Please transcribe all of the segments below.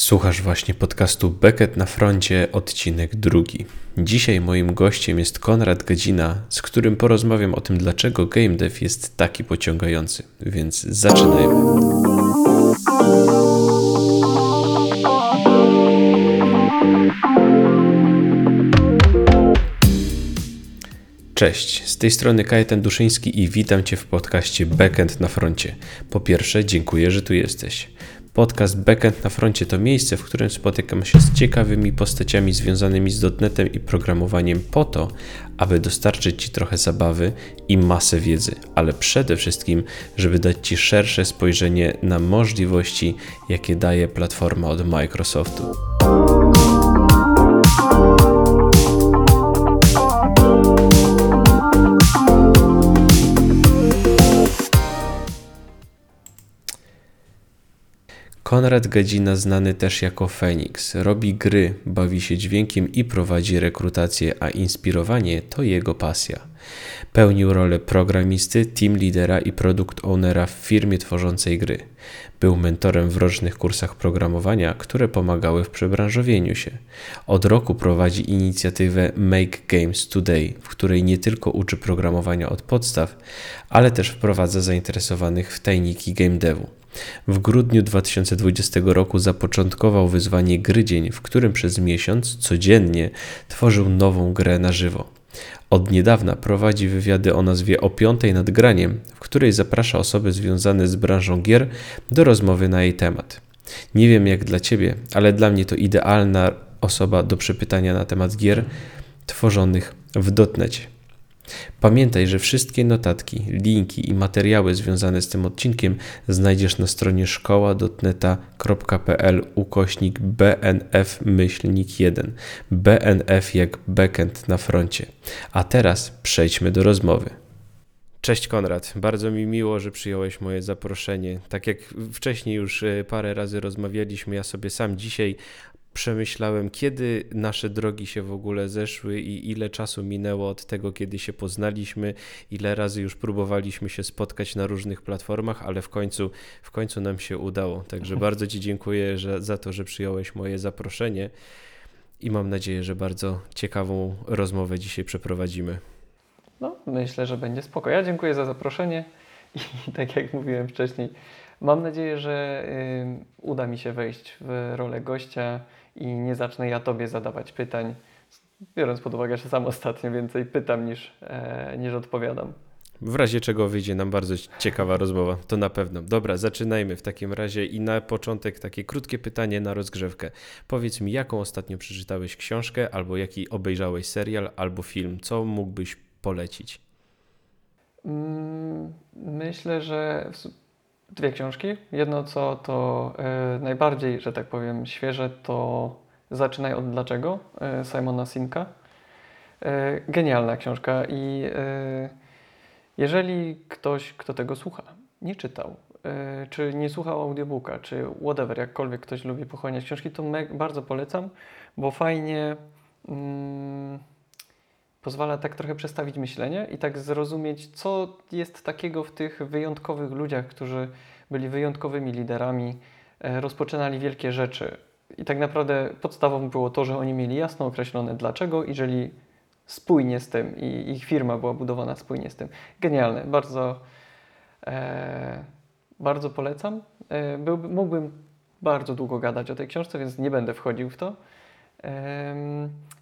Słuchasz właśnie podcastu Beckett na froncie, odcinek drugi. Dzisiaj moim gościem jest Konrad Gadzina, z którym porozmawiam o tym, dlaczego game dev jest taki pociągający. Więc zaczynajmy. Cześć, z tej strony Kajetan Duszyński i witam Cię w podcaście Backend na froncie. Po pierwsze, dziękuję, że tu jesteś. Podcast Backend na froncie to miejsce, w którym spotykam się z ciekawymi postaciami związanymi z dotnetem i programowaniem po to, aby dostarczyć Ci trochę zabawy i masę wiedzy, ale przede wszystkim, żeby dać Ci szersze spojrzenie na możliwości, jakie daje platforma od Microsoftu. Konrad Gadzina, znany też jako Phoenix, robi gry, bawi się dźwiękiem i prowadzi rekrutację, a inspirowanie to jego pasja. Pełnił rolę programisty, team lidera i produkt ownera w firmie tworzącej gry. Był mentorem w rocznych kursach programowania, które pomagały w przebranżowieniu się. Od roku prowadzi inicjatywę Make Games Today, w której nie tylko uczy programowania od podstaw, ale też wprowadza zainteresowanych w tajniki game devu. W grudniu 2020 roku zapoczątkował wyzwanie Grydzień, w którym przez miesiąc codziennie tworzył nową grę na żywo. Od niedawna prowadzi wywiady o nazwie O piątej nad graniem, w której zaprasza osoby związane z branżą gier do rozmowy na jej temat. Nie wiem jak dla Ciebie, ale dla mnie to idealna osoba do przepytania na temat gier tworzonych w dotnecie. Pamiętaj, że wszystkie notatki, linki i materiały związane z tym odcinkiem znajdziesz na stronie szkoła.neta.pl ukośnik BNF myślnik 1. BNF jak backend na froncie. A teraz przejdźmy do rozmowy. Cześć Konrad, bardzo mi miło, że przyjąłeś moje zaproszenie. Tak jak wcześniej już e, parę razy rozmawialiśmy, ja sobie sam dzisiaj przemyślałem, kiedy nasze drogi się w ogóle zeszły i ile czasu minęło od tego, kiedy się poznaliśmy, ile razy już próbowaliśmy się spotkać na różnych platformach, ale w końcu, w końcu nam się udało. Także bardzo Ci dziękuję że, za to, że przyjąłeś moje zaproszenie i mam nadzieję, że bardzo ciekawą rozmowę dzisiaj przeprowadzimy. No, myślę, że będzie spoko. Ja dziękuję za zaproszenie i tak jak mówiłem wcześniej, mam nadzieję, że y, uda mi się wejść w rolę gościa i nie zacznę ja Tobie zadawać pytań, biorąc pod uwagę, że sam ostatnio więcej pytam niż, e, niż odpowiadam. W razie czego wyjdzie nam bardzo ciekawa rozmowa, to na pewno. Dobra, zaczynajmy w takim razie i na początek takie krótkie pytanie na rozgrzewkę. Powiedz mi, jaką ostatnio przeczytałeś książkę, albo jaki obejrzałeś serial, albo film? Co mógłbyś polecić? Mm, myślę, że dwie książki. Jedno co to e, najbardziej, że tak powiem, świeże, to Zaczynaj od dlaczego e, Simona Sinka. E, genialna książka i jeżeli ktoś, kto tego słucha, nie czytał, czy nie słuchał audiobooka, czy whatever, jakkolwiek ktoś lubi pochłaniać książki, to bardzo polecam, bo fajnie mm, pozwala tak trochę przestawić myślenie i tak zrozumieć, co jest takiego w tych wyjątkowych ludziach, którzy byli wyjątkowymi liderami, e, rozpoczynali wielkie rzeczy. I tak naprawdę podstawą było to, że oni mieli jasno określone dlaczego i żyli spójnie z tym i ich firma była budowana spójnie z tym. Genialne, bardzo, e, bardzo polecam. E, byłby, mógłbym bardzo długo gadać o tej książce, więc nie będę wchodził w to.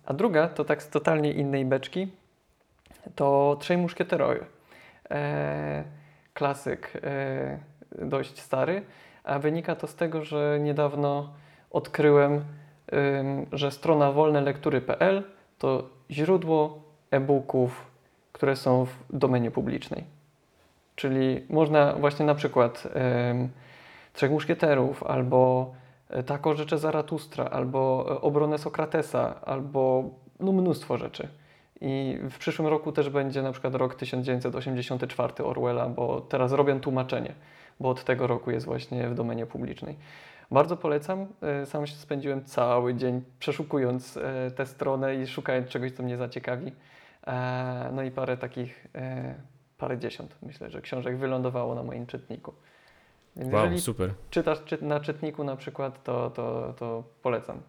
A druga, to tak z totalnie innej beczki, to Trzej Muszkieterowie. E, klasyk, e, dość stary, a wynika to z tego, że niedawno odkryłem, że strona wolnelektury.pl to źródło e-booków, które są w domenie publicznej. Czyli można właśnie na przykład Trzech Muszkieterów albo E, tako rzeczy Zaratustra, albo e, obronę Sokratesa, albo no, mnóstwo rzeczy. I w przyszłym roku też będzie na przykład rok 1984 Orwella, bo teraz robią tłumaczenie, bo od tego roku jest właśnie w domenie publicznej. Bardzo polecam. E, sam się spędziłem cały dzień przeszukując tę stronę i szukając czegoś, co mnie zaciekawi. No i parę takich, parę dziesiąt, myślę, że książek wylądowało na moim czytniku. Więc Wow, jeżeli super. czytasz czy, na czytniku na przykład, to, to, to polecam.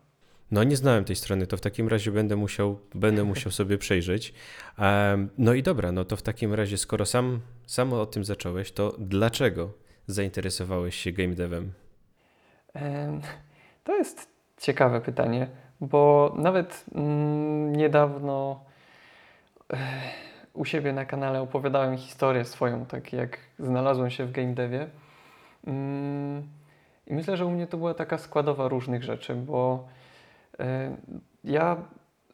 No nie znałem tej strony, to w takim razie będę musiał, będę musiał sobie przejrzeć. Em, No i dobra, no to w takim razie, skoro sam, sam o tym zacząłeś, to dlaczego zainteresowałeś się game devem? Em, To jest ciekawe pytanie, bo nawet mm, niedawno eh, u siebie na kanale opowiadałem historię swoją, tak jak znalazłem się w game devie. Mm, I myślę, że u mnie to była taka składowa różnych rzeczy, bo e, ja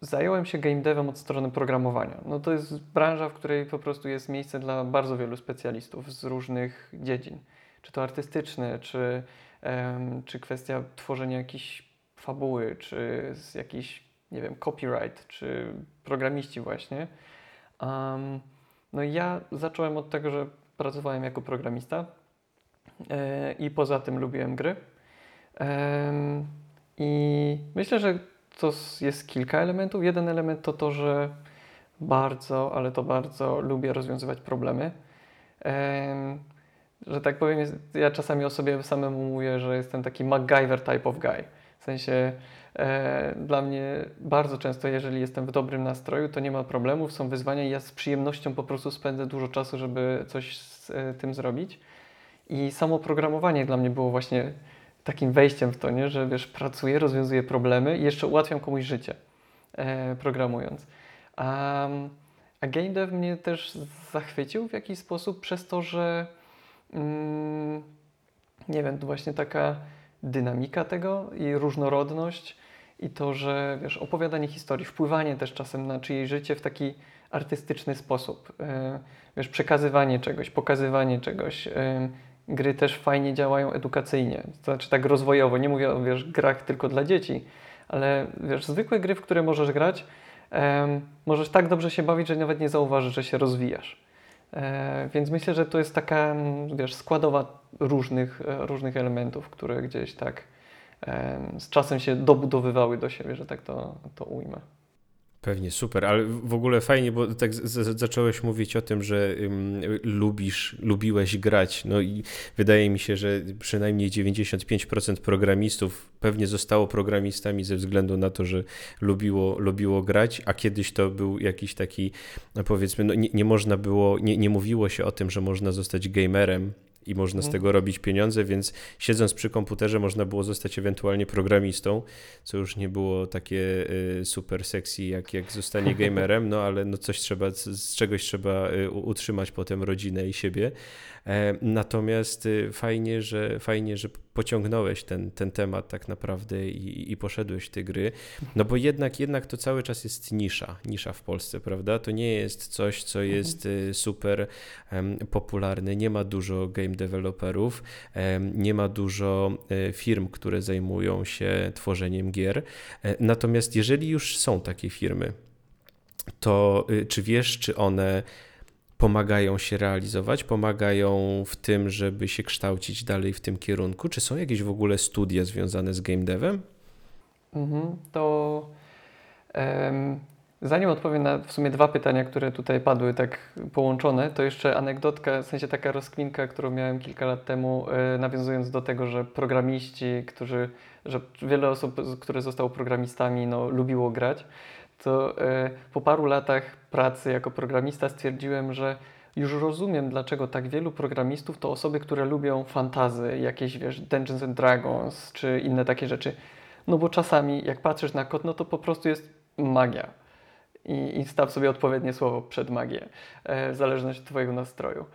zająłem się game devem od strony programowania. No to jest branża, w której po prostu jest miejsce dla bardzo wielu specjalistów z różnych dziedzin. Czy to artystyczne, czy, czy kwestia tworzenia jakiejś fabuły, czy z jakiś, nie wiem, copyright, czy programiści właśnie. Am, no i ja zacząłem od tego, że pracowałem jako programista i poza tym lubiłem gry. I myślę, że to jest kilka elementów. Jeden element to to, że bardzo, ale to bardzo lubię rozwiązywać problemy. Em, że tak powiem, ja czasami o sobie samemu mówię, że jestem taki MacGyver type of guy. W sensie e, dla mnie bardzo często, jeżeli jestem w dobrym nastroju, to nie ma problemów, są wyzwania i ja z przyjemnością po prostu spędzę dużo czasu, żeby coś z e, tym zrobić. I samo programowanie dla mnie było właśnie takim wejściem w to, nie? że wiesz, pracuję, rozwiązuję problemy i jeszcze ułatwiam komuś życie e, programując. A, a game dev mnie też zachwycił w jakiś sposób przez to, że mm, nie wiem, właśnie taka dynamika tego i różnorodność i to, że wiesz, opowiadanie historii, wpływanie też czasem na czyjeś życie w taki artystyczny sposób. E, wiesz, przekazywanie czegoś, pokazywanie czegoś. E, gry też fajnie działają edukacyjnie, to znaczy tak rozwojowo. Nie mówię o wiesz, grach tylko dla dzieci, ale wiesz, zwykłe gry, w które możesz grać, em, możesz tak dobrze się bawić, że nawet nie zauważysz, że się rozwijasz. E, więc myślę, że to jest taka mm, wiesz, składowa różnych, e, różnych elementów, które gdzieś tak em, z czasem się dobudowywały do siebie, że tak to, to ujmę. Pewnie, super, ale w ogóle fajnie, bo tak zacząłeś mówić o tym, że lubisz, lubiłeś grać. No i wydaje mi się, że przynajmniej 95% programistów pewnie zostało programistami ze względu na to, że lubiło, lubiło grać, a kiedyś to był jakiś taki, no powiedzmy, no nie, nie można było, nie, nie mówiło się o tym, że można zostać gamerem i można z Mhm. tego robić pieniądze, więc siedząc przy komputerze można było zostać ewentualnie programistą, co już nie było takie y, super sexy jak, jak zostanie gamerem, no ale no coś trzeba, z, czegoś trzeba y, utrzymać potem rodzinę i siebie. E, natomiast y, fajnie, że fajnie, że pociągnąłeś ten, ten temat tak naprawdę i, i poszedłeś w te gry, no bo jednak, jednak to cały czas jest nisza, nisza w Polsce, prawda? To nie jest coś, co jest y, super em, popularne, nie ma dużo game developerów, em, nie ma dużo e, firm, które zajmują się tworzeniem gier. E, Natomiast jeżeli już są takie firmy, to y, czy wiesz, czy one pomagają się realizować, pomagają w tym, żeby się kształcić dalej w tym kierunku? Czy są jakieś w ogóle studia związane z game devem? Mhm, to em, zanim odpowiem na w sumie dwa pytania, które tutaj padły tak połączone, to jeszcze anegdotka, w sensie taka rozkminka, którą miałem kilka lat temu, e, nawiązując do tego, że programiści, którzy, że wiele osób, które zostało programistami, no, lubiło grać, to e, po paru latach pracy jako programista stwierdziłem, że już rozumiem, dlaczego tak wielu programistów to osoby, które lubią fantazy, jakieś, wiesz, Dungeons and Dragons, czy inne takie rzeczy. No bo czasami, jak patrzysz na kod, no to po prostu jest magia. I, i staw sobie odpowiednie słowo przed magię, e, w zależności od Twojego nastroju.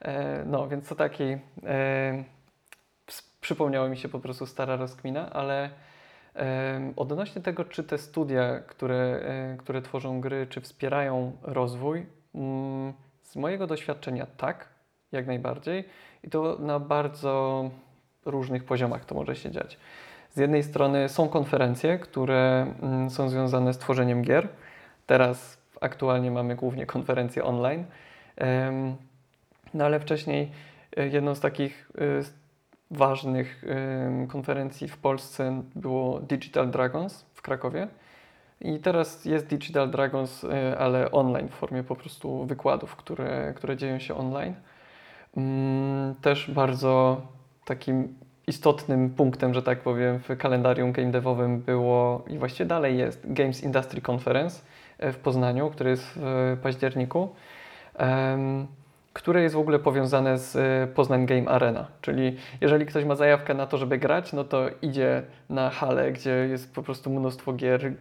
E, no, więc to taki. E, przypomniała mi się po prostu stara rozkmina, ale odnośnie tego, czy te studia, które, e, które tworzą gry, czy wspierają rozwój, mm, z mojego doświadczenia tak, jak najbardziej. I to na bardzo różnych poziomach to może się dziać. Z jednej strony są konferencje, które mm, są związane z tworzeniem gier. Teraz aktualnie mamy głównie konferencje online. No ale wcześniej e, jedną z takich e, ważnych konferencji w Polsce było Digital Dragons w Krakowie. I teraz jest Digital Dragons, e, ale online w formie po prostu wykładów, które, które dzieją się online. Mm, Też bardzo takim istotnym punktem, że tak powiem, w kalendarium game devowym było i właściwie dalej jest Games Industry Conference e, w Poznaniu, który jest w październiku, em, które jest w ogóle powiązane z e, Poznań Game Arena. Czyli jeżeli ktoś ma zajawkę na to, żeby grać, no to idzie na halę, gdzie jest po prostu mnóstwo gier,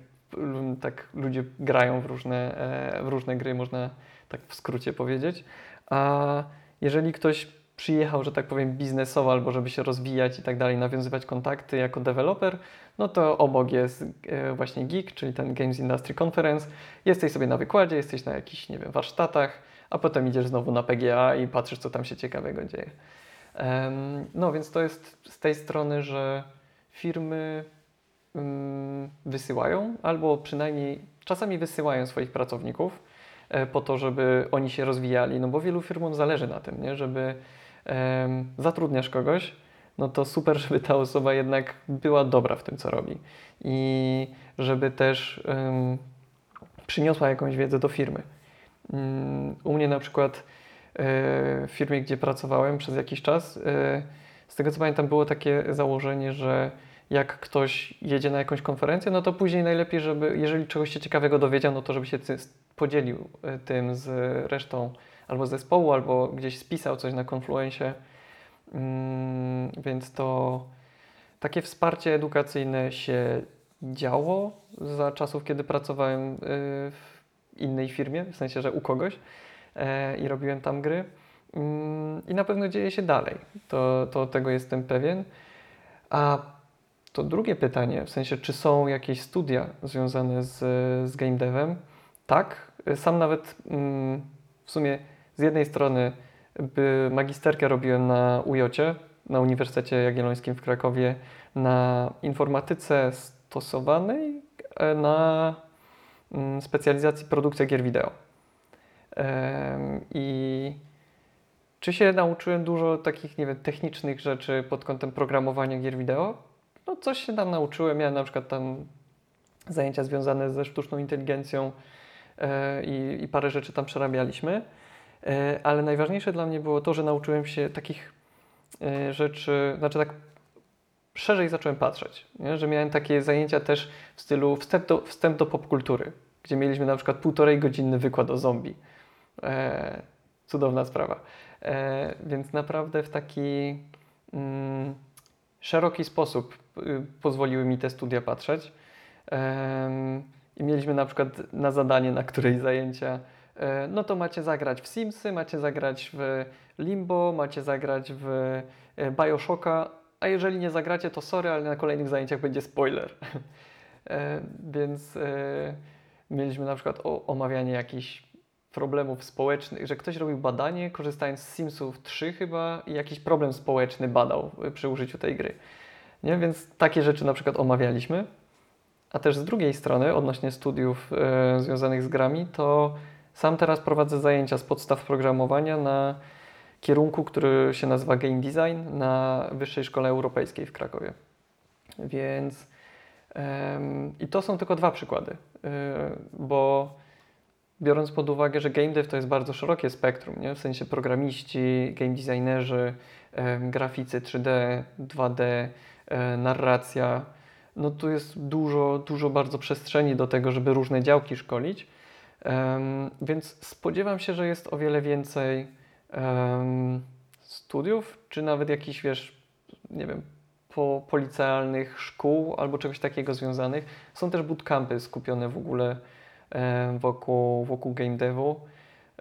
tak ludzie grają w różne, e, w różne gry, można tak w skrócie powiedzieć. A jeżeli ktoś przyjechał, że tak powiem, biznesowo albo żeby się rozwijać i tak dalej, nawiązywać kontakty jako deweloper, no to obok jest e, właśnie GIG, czyli ten Games Industry Conference. Jesteś sobie na wykładzie, jesteś na jakichś, nie wiem, warsztatach, a potem idziesz znowu na PGA i patrzysz, co tam się ciekawego dzieje. No więc to jest z tej strony, że firmy mm, wysyłają, albo przynajmniej czasami wysyłają swoich pracowników e, po to, żeby oni się rozwijali, no bo wielu firmom zależy na tym, nie? żeby zatrudniasz kogoś, no to super, żeby ta osoba jednak była dobra w tym, co robi i żeby też przyniosła jakąś wiedzę do firmy. Mm, U mnie na przykład e, w firmie, gdzie pracowałem przez jakiś czas, e, z tego co pamiętam, było takie założenie, że jak ktoś jedzie na jakąś konferencję, no to później najlepiej, żeby, jeżeli czegoś się ciekawego dowiedział, no to żeby się podzielił e, tym z resztą albo zespołu, albo gdzieś spisał coś na Confluencie. Mm, Więc to takie wsparcie edukacyjne się działo za czasów, kiedy pracowałem w innej firmie, w sensie, że u kogoś e, i robiłem tam gry. Mm, I na pewno dzieje się dalej. To, to tego jestem pewien. A to drugie pytanie, w sensie, czy są jakieś studia związane z, z game devem? Tak. Sam nawet mm, w sumie z jednej strony magisterkę robiłem na UJOcie, na Uniwersytecie Jagiellońskim w Krakowie, na informatyce stosowanej, e, na specjalizacji produkcja gier wideo. I czy się nauczyłem dużo takich, nie wiem, technicznych rzeczy pod kątem programowania gier wideo? No coś się tam nauczyłem. Miałem na przykład tam zajęcia związane ze sztuczną inteligencją e, i, i parę rzeczy tam przerabialiśmy. E, ale najważniejsze dla mnie było to, że nauczyłem się takich e, rzeczy, znaczy tak szerzej zacząłem patrzeć, nie? że miałem takie zajęcia też w stylu wstęp do, wstęp do popkultury, gdzie mieliśmy na przykład półtorej godzinny wykład o zombie. E, cudowna sprawa. E, więc naprawdę w taki mm, szeroki sposób y, pozwoliły mi te studia patrzeć. Em, I mieliśmy na przykład na zadanie na którejś zajęcia, e, no to macie zagrać w Simsy, macie zagrać w Limbo, macie zagrać w e, Bioshocka, a jeżeli nie zagracie, to sorry, ale na kolejnych zajęciach będzie spoiler. E, Więc e, mieliśmy na przykład o, omawianie jakichś problemów społecznych, że ktoś robił badanie, korzystając z Simsów 3 chyba i jakiś problem społeczny badał y, przy użyciu tej gry. Nie? Więc takie rzeczy na przykład omawialiśmy. A też z drugiej strony, odnośnie studiów e, związanych z grami, to sam teraz prowadzę zajęcia z podstaw programowania na kierunku, który się nazywa Game Design na Wyższej Szkole Europejskiej w Krakowie. Więc i to są tylko dwa przykłady, y, bo biorąc pod uwagę, że game dev to jest bardzo szerokie spektrum, nie? w sensie programiści, game designerzy, graficy 3D, 2D, e, narracja, no tu jest dużo, dużo bardzo przestrzeni do tego, żeby różne działki szkolić. Więc spodziewam się, że jest o wiele więcej studiów, czy nawet jakichś, wiesz, nie wiem, po, policealnych szkół albo czegoś takiego związanych. Są też bootcampy skupione w ogóle em, wokół, wokół game devu.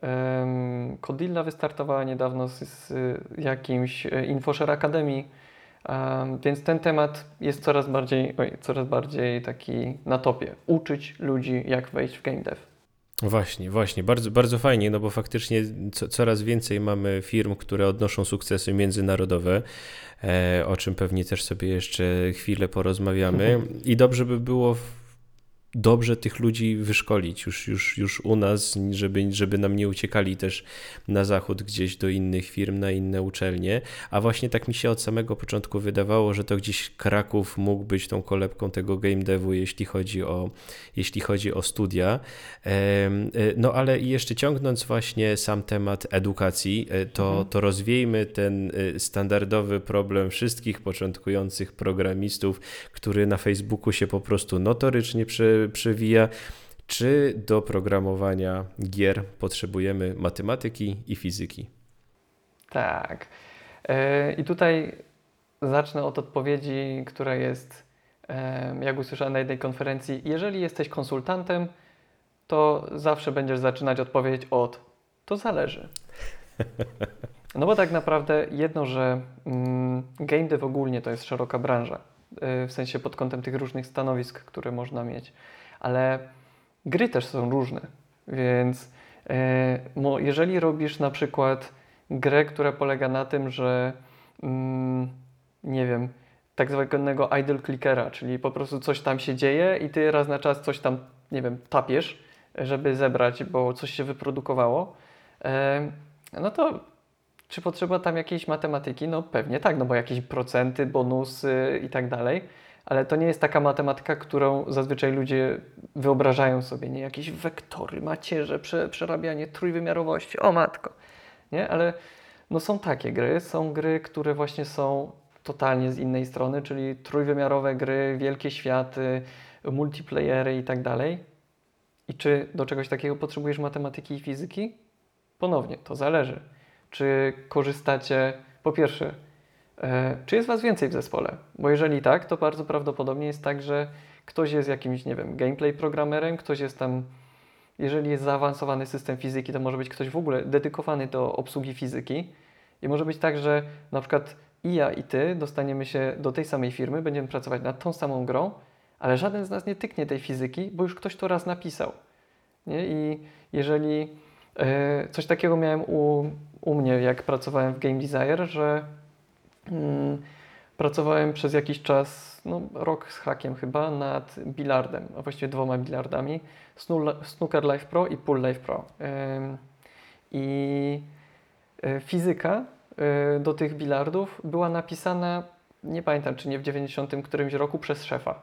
Em, Codilla wystartowała niedawno z, z jakimś e, InfoShare Academy, em, więc ten temat jest coraz bardziej, oj, coraz bardziej taki na topie. Uczyć ludzi, jak wejść w game dev. Właśnie, właśnie, bardzo, bardzo fajnie, no bo faktycznie co, coraz więcej mamy firm, które odnoszą sukcesy międzynarodowe, e, o czym pewnie też sobie jeszcze chwilę porozmawiamy. I dobrze by było dobrze tych ludzi wyszkolić już, już, już u nas, żeby, żeby nam nie uciekali też na zachód gdzieś do innych firm, na inne uczelnie. A właśnie tak mi się od samego początku wydawało, że to gdzieś Kraków mógł być tą kolebką tego game devu, jeśli chodzi o, jeśli chodzi o studia. E, no ale jeszcze ciągnąc właśnie sam temat edukacji, e, to, mhm. to rozwiejmy ten e, standardowy problem wszystkich początkujących programistów, który na Facebooku się po prostu notorycznie przy, przewija. Czy do programowania gier potrzebujemy matematyki i fizyki? Tak. E, I tutaj zacznę od odpowiedzi, która jest, jak usłyszałem na jednej konferencji, jeżeli jesteś konsultantem, to zawsze będziesz zaczynać odpowiedź od to zależy. No bo tak naprawdę jedno, że mm, game dev ogólnie to jest szeroka branża w sensie pod kątem tych różnych stanowisk, które można mieć. Ale gry też są różne, więc y, jeżeli robisz na przykład grę, która polega na tym, że mm, nie wiem, tak zwanego idle clickera, czyli po prostu coś tam się dzieje i ty raz na czas coś tam, nie wiem, tapiesz, żeby zebrać, bo coś się wyprodukowało, y, no to czy potrzeba tam jakiejś matematyki? No pewnie tak, no bo jakieś procenty, bonusy i tak dalej, ale to nie jest taka matematyka, którą zazwyczaj ludzie wyobrażają sobie, nie? Jakieś wektory, macierze, prze, przerabianie trójwymiarowości, o matko, nie? Ale no są takie gry, są gry, które właśnie są totalnie z innej strony, czyli trójwymiarowe gry, wielkie światy, multiplayery i tak dalej. I czy do czegoś takiego potrzebujesz matematyki i fizyki? Ponownie, to zależy. Czy korzystacie, po pierwsze, e, czy jest Was więcej w zespole? Bo jeżeli tak, to bardzo prawdopodobnie jest tak, że ktoś jest jakimś, nie wiem, gameplay programerem, ktoś jest tam, jeżeli jest zaawansowany system fizyki, to może być ktoś w ogóle dedykowany do obsługi fizyki. I może być tak, że na przykład i ja, i ty dostaniemy się do tej samej firmy, będziemy pracować nad tą samą grą, ale żaden z nas nie tyknie tej fizyki, bo już ktoś to raz napisał. Nie? I jeżeli e, coś takiego miałem u u mnie, jak pracowałem w Game Desire, że mm, pracowałem przez jakiś czas, no, rok z hakiem chyba, nad bilardem, a właściwie dwoma bilardami, Snooker Life Pro i Pool Life Pro. I e, fizyka e, do tych bilardów była napisana, nie pamiętam czy nie w 90 którymś roku przez szefa.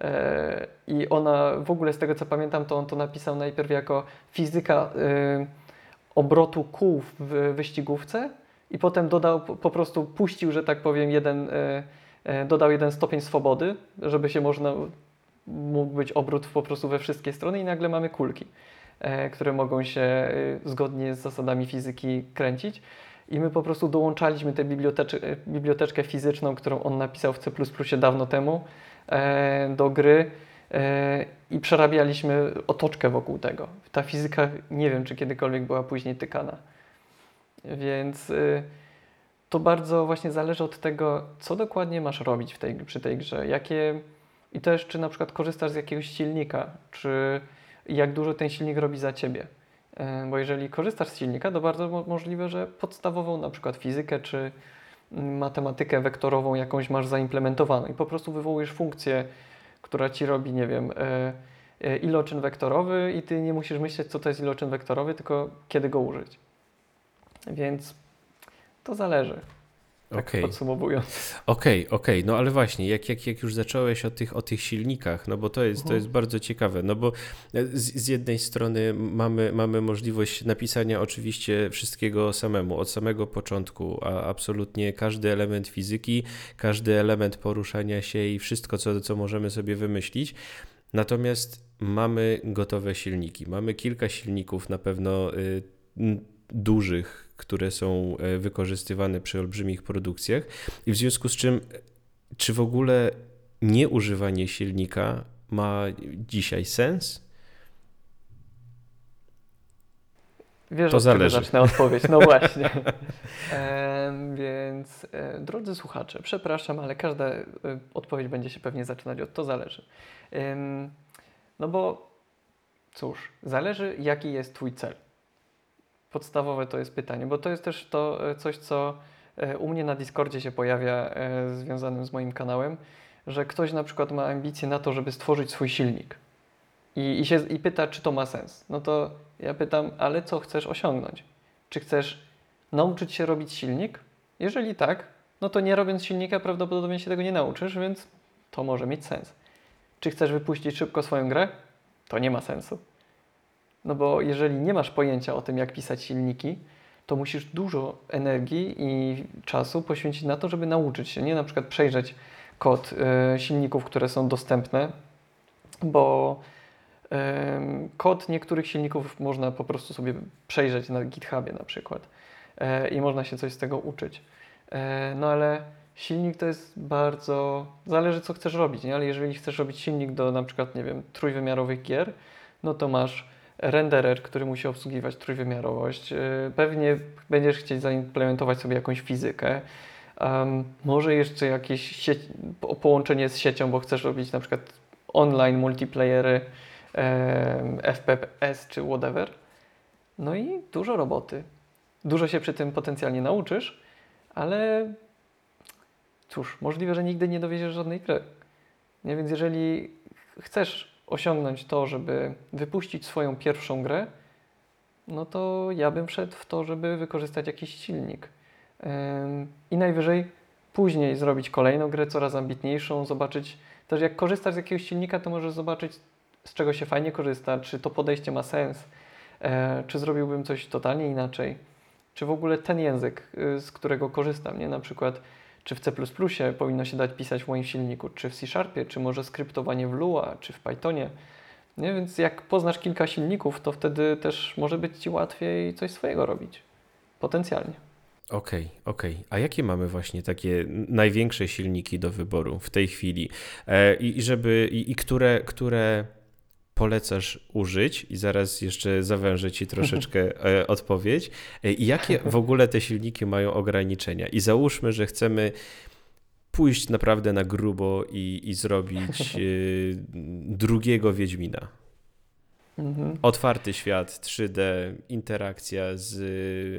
E, I ona w ogóle z tego co pamiętam, to on to napisał najpierw jako fizyka obrotu kół w wyścigówce i potem dodał, po prostu puścił, że tak powiem, jeden, e, e, dodał jeden stopień swobody, żeby się można, mógł być obrót po prostu we wszystkie strony i nagle mamy kulki, e, które mogą się zgodnie z zasadami fizyki kręcić. I my po prostu dołączaliśmy tę biblioteczkę fizyczną, którą on napisał w C dawno temu, do gry i przerabialiśmy otoczkę wokół tego. Ta fizyka nie wiem, czy kiedykolwiek była później tykana. Więc y, to bardzo właśnie zależy od tego, co dokładnie masz robić w tej, przy tej grze. Jakie, I też, czy na przykład korzystasz z jakiegoś silnika, czy jak dużo ten silnik robi za ciebie. E, bo jeżeli korzystasz z silnika, to bardzo możliwe, że podstawową na przykład fizykę, czy matematykę wektorową jakąś masz zaimplementowaną i po prostu wywołujesz funkcję która ci robi, nie wiem, e, e, iloczyn wektorowy i ty nie musisz myśleć, co to jest iloczyn wektorowy, tylko kiedy go użyć. Więc to zależy. Tak okay. podsumowując. Okej, okay, okej, okay. no ale właśnie, jak, jak, jak już zacząłeś o tych, o tych silnikach, no bo to jest, to jest bardzo ciekawe, no bo z, z jednej strony mamy, mamy możliwość napisania oczywiście wszystkiego samemu, od samego początku, a absolutnie każdy element fizyki, każdy element poruszania się i wszystko, co, co możemy sobie wymyślić, natomiast mamy gotowe silniki, mamy kilka silników na pewno y, dużych, które są e, wykorzystywane przy olbrzymich produkcjach i w związku z czym czy w ogóle nieużywanie silnika ma dzisiaj sens? Wiesz, to zależy. zacznę odpowiedź. No właśnie. e, więc e, drodzy słuchacze, przepraszam, ale każda e, odpowiedź będzie się pewnie zaczynać od to zależy. E, no bo cóż, zależy jaki jest Twój cel podstawowe to jest pytanie, bo to jest też to e, coś, co e, u mnie na Discordzie się pojawia e, związanym z moim kanałem, że ktoś na przykład ma ambicje na to, żeby stworzyć swój silnik. I, i, się, I pyta, czy to ma sens. No to ja pytam, ale co chcesz osiągnąć? Czy chcesz nauczyć się robić silnik? Jeżeli tak, no to nie robiąc silnika prawdopodobnie się tego nie nauczysz, więc to może mieć sens. Czy chcesz wypuścić szybko swoją grę? To nie ma sensu. No bo jeżeli nie masz pojęcia o tym, jak pisać silniki, to musisz dużo energii i czasu poświęcić na to, żeby nauczyć się, nie na przykład przejrzeć kod y, silników, które są dostępne, bo y, kod niektórych silników można po prostu sobie przejrzeć na GitHubie na przykład y, i można się coś z tego uczyć. no ale silnik to jest bardzo. Zależy, co chcesz robić, nie? ale jeżeli chcesz robić silnik do na przykład, nie wiem, trójwymiarowych gier, no to masz renderer, który musi obsługiwać trójwymiarowość. Pewnie będziesz chcieć zaimplementować sobie jakąś fizykę. Um, może jeszcze jakieś połączenie z siecią, bo chcesz robić na przykład online multiplayery, um, FPS czy whatever. No i dużo roboty. Dużo się przy tym potencjalnie nauczysz, ale cóż, możliwe, że nigdy nie dowieziesz żadnej gry. Nie? Więc jeżeli chcesz osiągnąć to, żeby wypuścić swoją pierwszą grę, no to ja bym szedł w to, żeby wykorzystać jakiś silnik. I najwyżej później zrobić kolejną grę, coraz ambitniejszą, zobaczyć też jak korzystasz z jakiegoś silnika, to możesz zobaczyć z czego się fajnie korzysta, czy to podejście ma sens, e, czy zrobiłbym coś totalnie inaczej, czy w ogóle ten język, y, z którego korzystam, nie? Na przykład czy w C++ powinno się dać pisać w moim silniku, czy w C Sharpie, czy może skryptowanie w Lua, czy w Pythonie. Nie? Więc jak poznasz kilka silników, to wtedy też może być Ci łatwiej coś swojego robić. Potencjalnie. Okej, okay, okej. Okay. A jakie mamy właśnie takie największe silniki do wyboru w tej chwili? E, I żeby i, i które, które polecasz użyć i zaraz jeszcze zawężę Ci troszeczkę e, odpowiedź. E, jakie w ogóle te silniki mają ograniczenia? I załóżmy, że chcemy pójść naprawdę na grubo i, i zrobić e, drugiego Wiedźmina. Mhm. Otwarty świat, 3D, interakcja z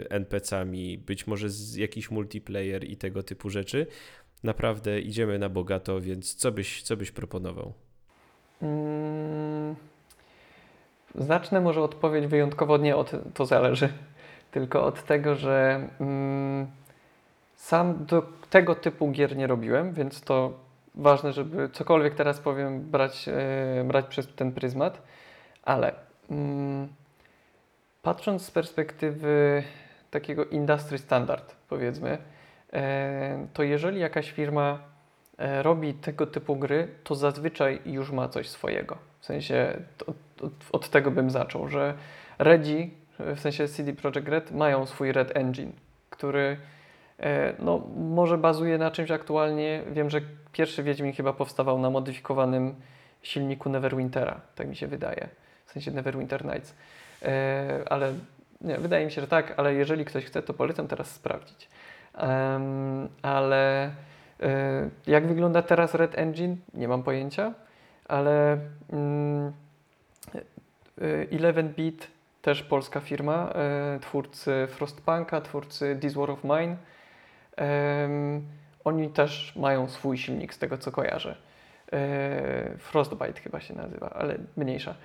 NPC-ami, być może z jakiś multiplayer i tego typu rzeczy. Naprawdę idziemy na bogato, więc co byś, co byś proponował? Mm, może odpowiedź wyjątkowo nie od, to zależy, tylko od tego, że mm, sam do tego typu gier nie robiłem, więc to ważne, żeby cokolwiek teraz powiem brać, yy, brać przez ten pryzmat, ale mm, patrząc z perspektywy takiego industry standard, powiedzmy, yy, to jeżeli jakaś firma E, robi tego typu gry, to zazwyczaj już ma coś swojego. W sensie od, od, od tego bym zaczął, że Redzi, w sensie CD Projekt Red, mają swój Red Engine, który e, no, może bazuje na czymś aktualnie. Wiem, że pierwszy Wiedźmin chyba powstawał na modyfikowanym silniku Neverwintera, tak mi się wydaje. W sensie Neverwinter Nights. E, ale nie, wydaje mi się, że tak, ale jeżeli ktoś chce, to polecam teraz sprawdzić. Um, ale E, jak wygląda teraz Red Engine? Nie mam pojęcia, ale 11-bit mm, e, też polska firma, e, twórcy Frostpunka, twórcy This War of Mine. Oni też mają swój silnik, z tego co kojarzę. Frostbite chyba się nazywa, ale mniejsza.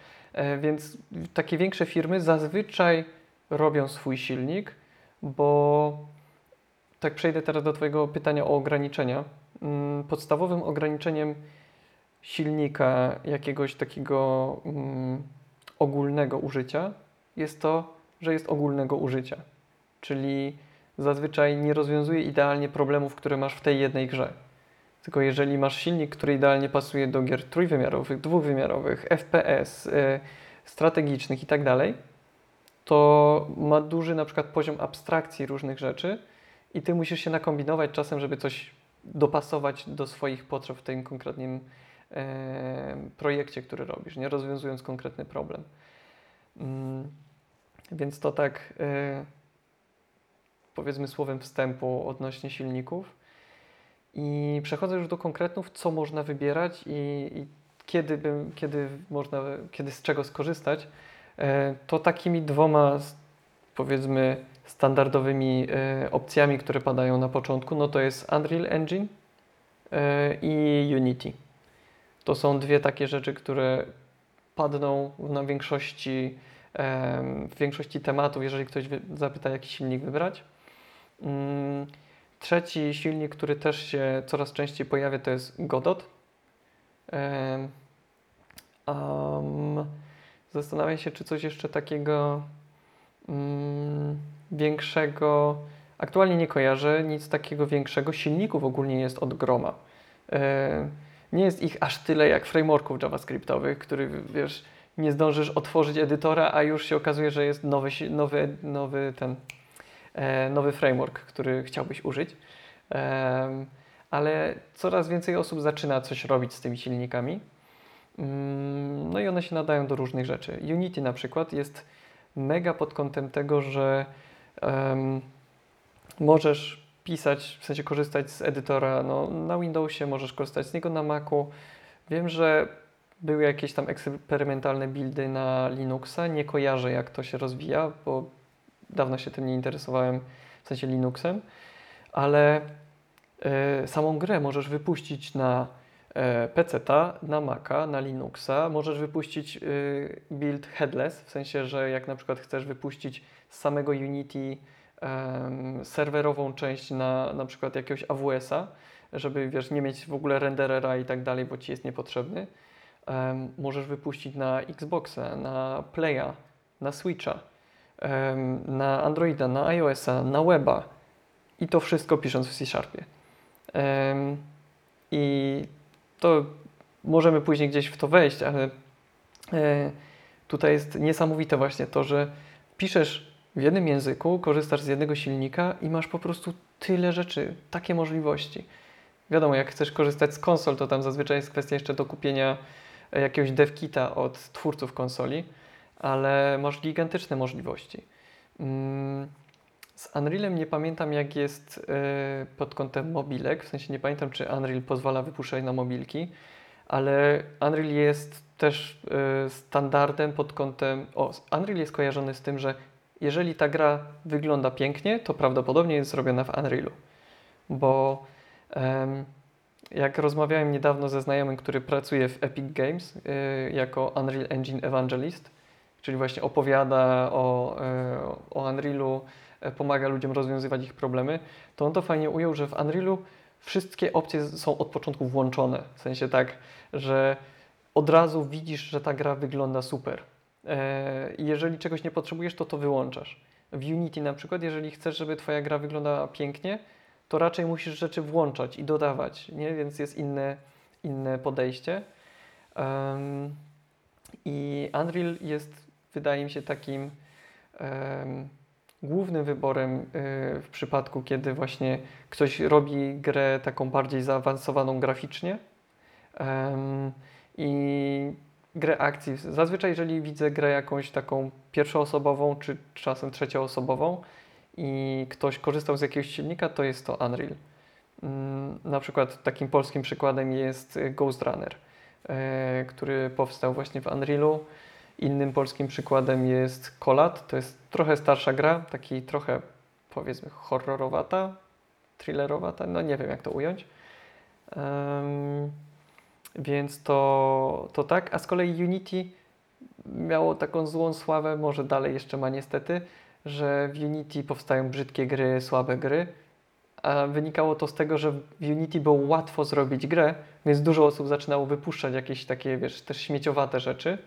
Więc takie większe firmy zazwyczaj robią swój silnik, bo tak przejdę teraz do Twojego pytania o ograniczenia. Mm, podstawowym ograniczeniem silnika jakiegoś takiego mm, ogólnego użycia jest to, że jest ogólnego użycia. Czyli zazwyczaj nie rozwiązuje idealnie problemów, które masz w tej jednej grze. Tylko jeżeli masz silnik, który idealnie pasuje do gier trójwymiarowych, dwuwymiarowych, FPS, y, strategicznych itd., tak to ma duży na przykład poziom abstrakcji różnych rzeczy, i ty musisz się nakombinować czasem, żeby coś dopasować do swoich potrzeb w tym konkretnym e, projekcie, który robisz, nie rozwiązując konkretny problem. Mm, więc to tak e, powiedzmy słowem wstępu odnośnie silników. I przechodzę już do konkretów, co można wybierać i, i kiedy, by, kiedy, można, kiedy z czego skorzystać. E, to takimi dwoma powiedzmy standardowymi e, opcjami, które padają na początku, no to jest Unreal Engine e, i Unity. To są dwie takie rzeczy, które padną na większości, em, w większości tematów, jeżeli ktoś zapyta, jaki silnik wybrać. Mm, Trzeci silnik, który też się coraz częściej pojawia, to jest Godot. Am, zastanawiam się, czy coś jeszcze takiego mm, większego. Aktualnie nie kojarzę nic takiego większego. Silników ogólnie jest od groma. E, nie jest ich aż tyle jak frameworków JavaScriptowych, których wiesz, nie zdążysz otworzyć edytora, a już się okazuje, że jest nowy, nowy, nowy ten e, nowy framework, który chciałbyś użyć. Em, ale coraz więcej osób zaczyna coś robić z tymi silnikami. Mm, No i one się nadają do różnych rzeczy. Unity na przykład jest mega pod kątem tego, że em, możesz pisać, w sensie korzystać z edytora no, na Windowsie, możesz korzystać z niego na Macu. Wiem, że były jakieś tam eksperymentalne buildy na Linuxa. Nie kojarzę, jak to się rozwija, bo dawno się tym nie interesowałem, w sensie Linuxem, ale e, samą grę możesz wypuścić na PC-ta, na Maca, na Linuxa. Możesz wypuścić e, build headless, w sensie, że jak na przykład chcesz wypuścić z samego Unity em, serwerową część na na przykład jakiegoś AWS-a, żeby wiesz, nie mieć w ogóle renderera i tak dalej, bo ci jest niepotrzebny. Em, możesz wypuścić na Xboxa, na Playa, na Switcha, em, na Androida, na iOS-a, na weba i to wszystko pisząc w C-Sharpie. I to możemy później gdzieś w to wejść, ale e, tutaj jest niesamowite właśnie to, że piszesz w jednym języku, korzystasz z jednego silnika i masz po prostu tyle rzeczy, takie możliwości. Wiadomo, jak chcesz korzystać z konsol, to tam zazwyczaj jest kwestia jeszcze do kupienia e, jakiegoś devkita od twórców konsoli, ale masz gigantyczne możliwości. Mm, Z Unrealem nie pamiętam, jak jest e, pod kątem mobilek, w sensie nie pamiętam, czy Unreal pozwala wypuszczać na mobilki, ale Unreal jest też e, standardem pod kątem. O, Unreal jest kojarzony z tym, że jeżeli ta gra wygląda pięknie, to prawdopodobnie jest zrobiona w Unrealu. Bo jak rozmawiałem niedawno ze znajomym, który pracuje w Epic Games y, jako Unreal Engine Evangelist, czyli właśnie opowiada o, o Unrealu, pomaga ludziom rozwiązywać ich problemy, to on to fajnie ujął, że w Unrealu wszystkie opcje są od początku włączone. W sensie tak, że od razu widzisz, że ta gra wygląda super. E, jeżeli czegoś nie potrzebujesz, to to wyłączasz. W Unity na przykład, jeżeli chcesz, żeby Twoja gra wyglądała pięknie, to raczej musisz rzeczy włączać i dodawać, nie? więc jest inne, inne podejście. Em, I Unreal jest, wydaje mi się, takim em, głównym wyborem y, w przypadku, kiedy właśnie ktoś robi grę taką bardziej zaawansowaną graficznie. I grę akcji. Zazwyczaj, jeżeli widzę grę jakąś taką pierwszoosobową, czy czasem trzecioosobową i ktoś korzystał z jakiegoś silnika, to jest to Unreal. Mm, Na przykład takim polskim przykładem jest Ghost Runner, e, który powstał właśnie w Unrealu. Innym polskim przykładem jest Colat. To jest trochę starsza gra, taki trochę powiedzmy horrorowata, thrillerowata, no nie wiem jak to ująć. Em, więc to, to tak, a z kolei Unity miało taką złą sławę, może dalej jeszcze ma niestety, że w Unity powstają brzydkie gry, słabe gry, a wynikało to z tego, że w Unity było łatwo zrobić grę, więc dużo osób zaczynało wypuszczać jakieś takie, wiesz, też śmieciowate rzeczy.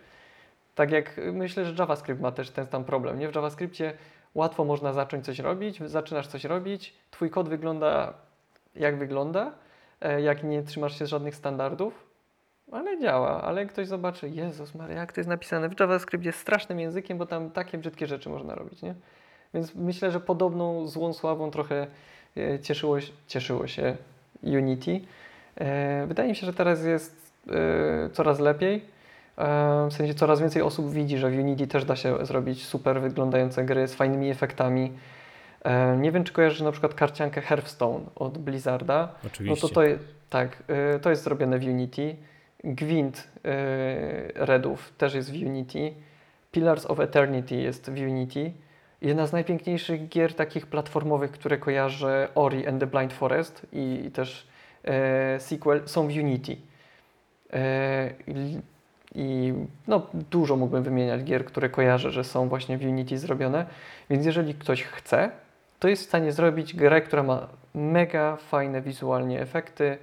Tak jak y, myślę, że JavaScript ma też ten sam problem, nie? W JavaScriptie łatwo można zacząć coś robić, zaczynasz coś robić, twój kod wygląda jak wygląda, e, jak nie trzymasz się żadnych standardów, ale działa, ale ktoś zobaczy, Jezus Maria, jak to jest napisane w JavaScript jest strasznym językiem, bo tam takie brzydkie rzeczy można robić, nie? Więc myślę, że podobną złą sławą trochę e, cieszyło, cieszyło się Unity. E, Wydaje mi się, że teraz jest coraz lepiej. E, W sensie coraz więcej osób widzi, że w Unity też da się zrobić super wyglądające gry z fajnymi efektami. E, Nie wiem, czy kojarzysz na przykład karciankę Hearthstone od Blizzarda. Oczywiście. No to to jest, tak, y, to jest zrobione w Unity. Gwint Redów też jest w Unity. Pillars of Eternity jest w Unity. Jedna z najpiękniejszych gier takich platformowych, które kojarzę, Ori and the Blind Forest i, i też e, sequel są w Unity. E, i- no, dużo mógłbym wymieniać gier, które kojarzę, że są właśnie w Unity zrobione. Więc jeżeli ktoś chce, to jest w stanie zrobić grę, która ma mega fajne wizualnie efekty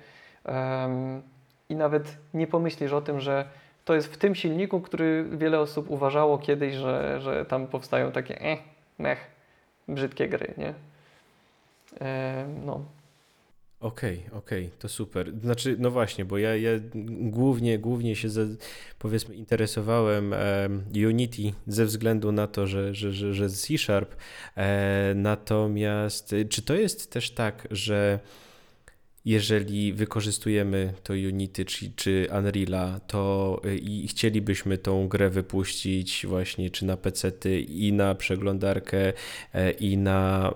em, i nawet nie pomyślisz o tym, że to jest w tym silniku, który wiele osób uważało kiedyś, że, że tam powstają takie eh, mech, brzydkie gry, nie? Em, no. Okej, okej, to super. Znaczy, no właśnie, bo ja, ja głównie, głównie się ze, powiedzmy interesowałem em, Unity ze względu na to, że, że, że, że C Sharp. E, natomiast czy to jest też tak, że jeżeli wykorzystujemy to Unity czy, czy Unreala, to y, i chcielibyśmy tą grę wypuścić właśnie czy na PC-ty i na przeglądarkę e, i na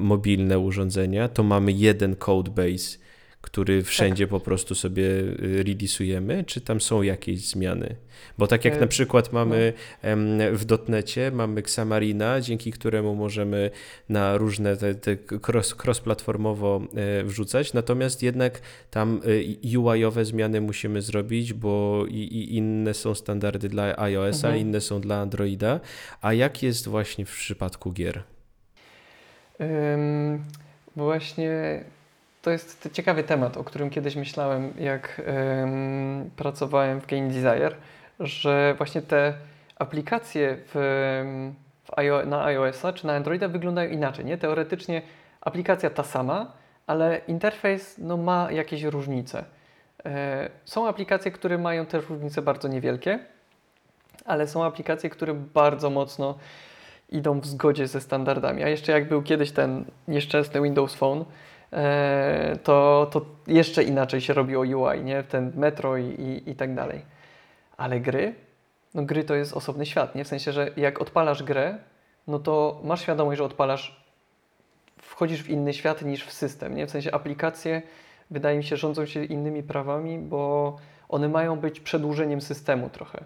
mobilne urządzenia, to mamy jeden codebase, który wszędzie po prostu sobie y, releasujemy, czy tam są jakieś zmiany? Bo tak jak E, na przykład mamy em, w dotnecie, mamy Xamarina, dzięki któremu możemy na różne te, te cross, cross-platformowo e, wrzucać, natomiast jednak tam e, UI-owe zmiany musimy zrobić, bo i, i inne są standardy dla iOS-a, Mhm. inne są dla Androida. A jak jest właśnie w przypadku gier? Ym, właśnie to jest ciekawy temat, o którym kiedyś myślałem, jak ym, pracowałem w Game Desire, że właśnie te aplikacje w, w iO- na iOS-a czy na Androida wyglądają inaczej. Nie? Teoretycznie aplikacja ta sama, ale interfejs no, ma jakieś różnice. E, Są aplikacje, które mają też różnice bardzo niewielkie, ale są aplikacje, które bardzo mocno idą w zgodzie ze standardami. A jeszcze jak był kiedyś ten nieszczęsny Windows Phone, to, to jeszcze inaczej się robiło UI, nie? Ten Metro i, i, i tak dalej. Ale gry? No gry to jest osobny świat, nie? W sensie, że jak odpalasz grę, no to masz świadomość, że odpalasz, wchodzisz w inny świat niż w system, nie? W sensie aplikacje, wydaje mi się, rządzą się innymi prawami, bo one mają być przedłużeniem systemu trochę.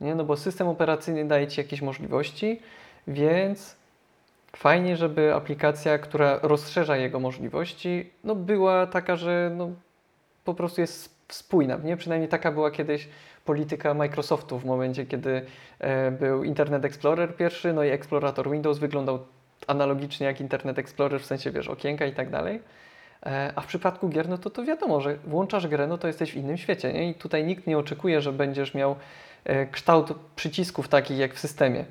Nie? No bo system operacyjny daje Ci jakieś możliwości, więc fajnie, żeby aplikacja, która rozszerza jego możliwości, no była taka, że no, po prostu jest spójna. Nie? Przynajmniej taka była kiedyś polityka Microsoftu w momencie, kiedy e, był Internet Explorer pierwszy, no i eksplorator Windows wyglądał analogicznie jak Internet Explorer, w sensie, wiesz, okienka i tak dalej. E, A w przypadku gier, no to to wiadomo, że włączasz grę, no to jesteś w innym świecie, nie? I tutaj nikt nie oczekuje, że będziesz miał e, kształt przycisków takich jak w systemie.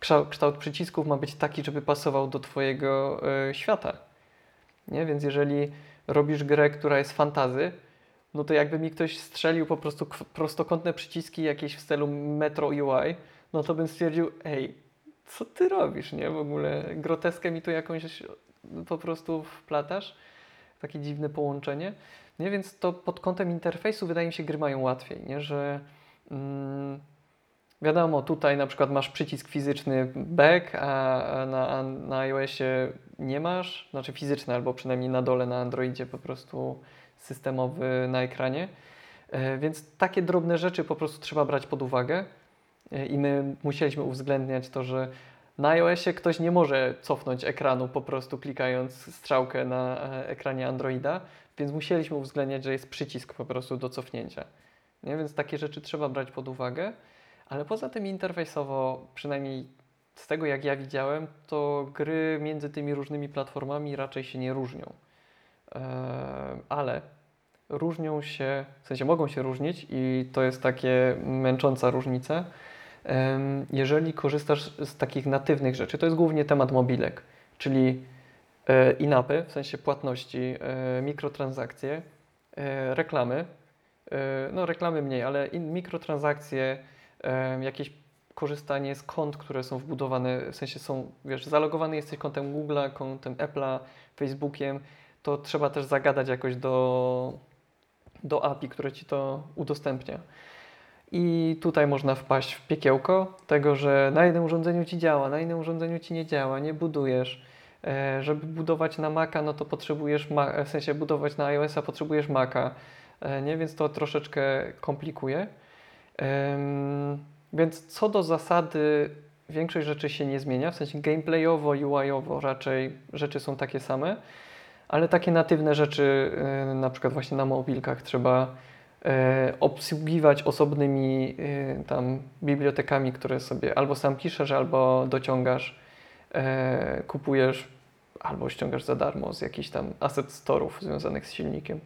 Kształt, przycisków ma być taki, żeby pasował do Twojego e, świata. Nie? Więc jeżeli robisz grę, która jest fantazy, no to jakby mi ktoś strzelił po prostu prostokątne przyciski jakieś w stylu Metro UI, no to bym stwierdził, ej, co ty robisz, nie? W ogóle groteskę mi tu jakąś po prostu wplatasz. Takie dziwne połączenie. Nie? Więc to pod kątem interfejsu wydaje mi się gry mają łatwiej, nie? Że mm, wiadomo, tutaj na przykład masz przycisk fizyczny back, a na, na iOSie nie masz, znaczy fizyczny albo przynajmniej na dole na Androidzie po prostu systemowy na ekranie. E, Więc takie drobne rzeczy po prostu trzeba brać pod uwagę E, i my musieliśmy uwzględniać to, że na iOSie ktoś nie może cofnąć ekranu po prostu klikając strzałkę na e, ekranie Androida, więc musieliśmy uwzględniać, że jest przycisk po prostu do cofnięcia. Nie? Więc takie rzeczy trzeba brać pod uwagę, ale poza tym interfejsowo, przynajmniej z tego jak ja widziałem, to gry między tymi różnymi platformami raczej się nie różnią. Eee, ale różnią się, w sensie mogą się różnić i to jest takie męcząca różnica. Em, Jeżeli korzystasz z takich natywnych rzeczy, to jest głównie temat mobilek, czyli e, in-appy, w sensie płatności, e, mikrotransakcje, e, reklamy, no reklamy mniej, ale mikrotransakcje, jakieś korzystanie z kont, które są wbudowane, w sensie są, wiesz, zalogowany jesteś kontem Google'a, kontem Apple'a, Facebookiem, to trzeba też zagadać jakoś do, do API, które ci to udostępnia. I tutaj można wpaść w piekiełko tego, że na jednym urządzeniu ci działa, na innym urządzeniu ci nie działa, nie budujesz. E, żeby budować na Maca, no to potrzebujesz, ma- w sensie budować na iOS-a potrzebujesz Maca, e, nie? Więc to troszeczkę komplikuje. Więc co do zasady, większość rzeczy się nie zmienia, w sensie gameplayowo, UI-owo raczej rzeczy są takie same, ale takie natywne rzeczy, y, na przykład właśnie na mobilkach trzeba e, obsługiwać osobnymi e, tam bibliotekami, które sobie albo sam piszesz, albo dociągasz, e, kupujesz, albo ściągasz za darmo z jakichś tam asset storów związanych z silnikiem.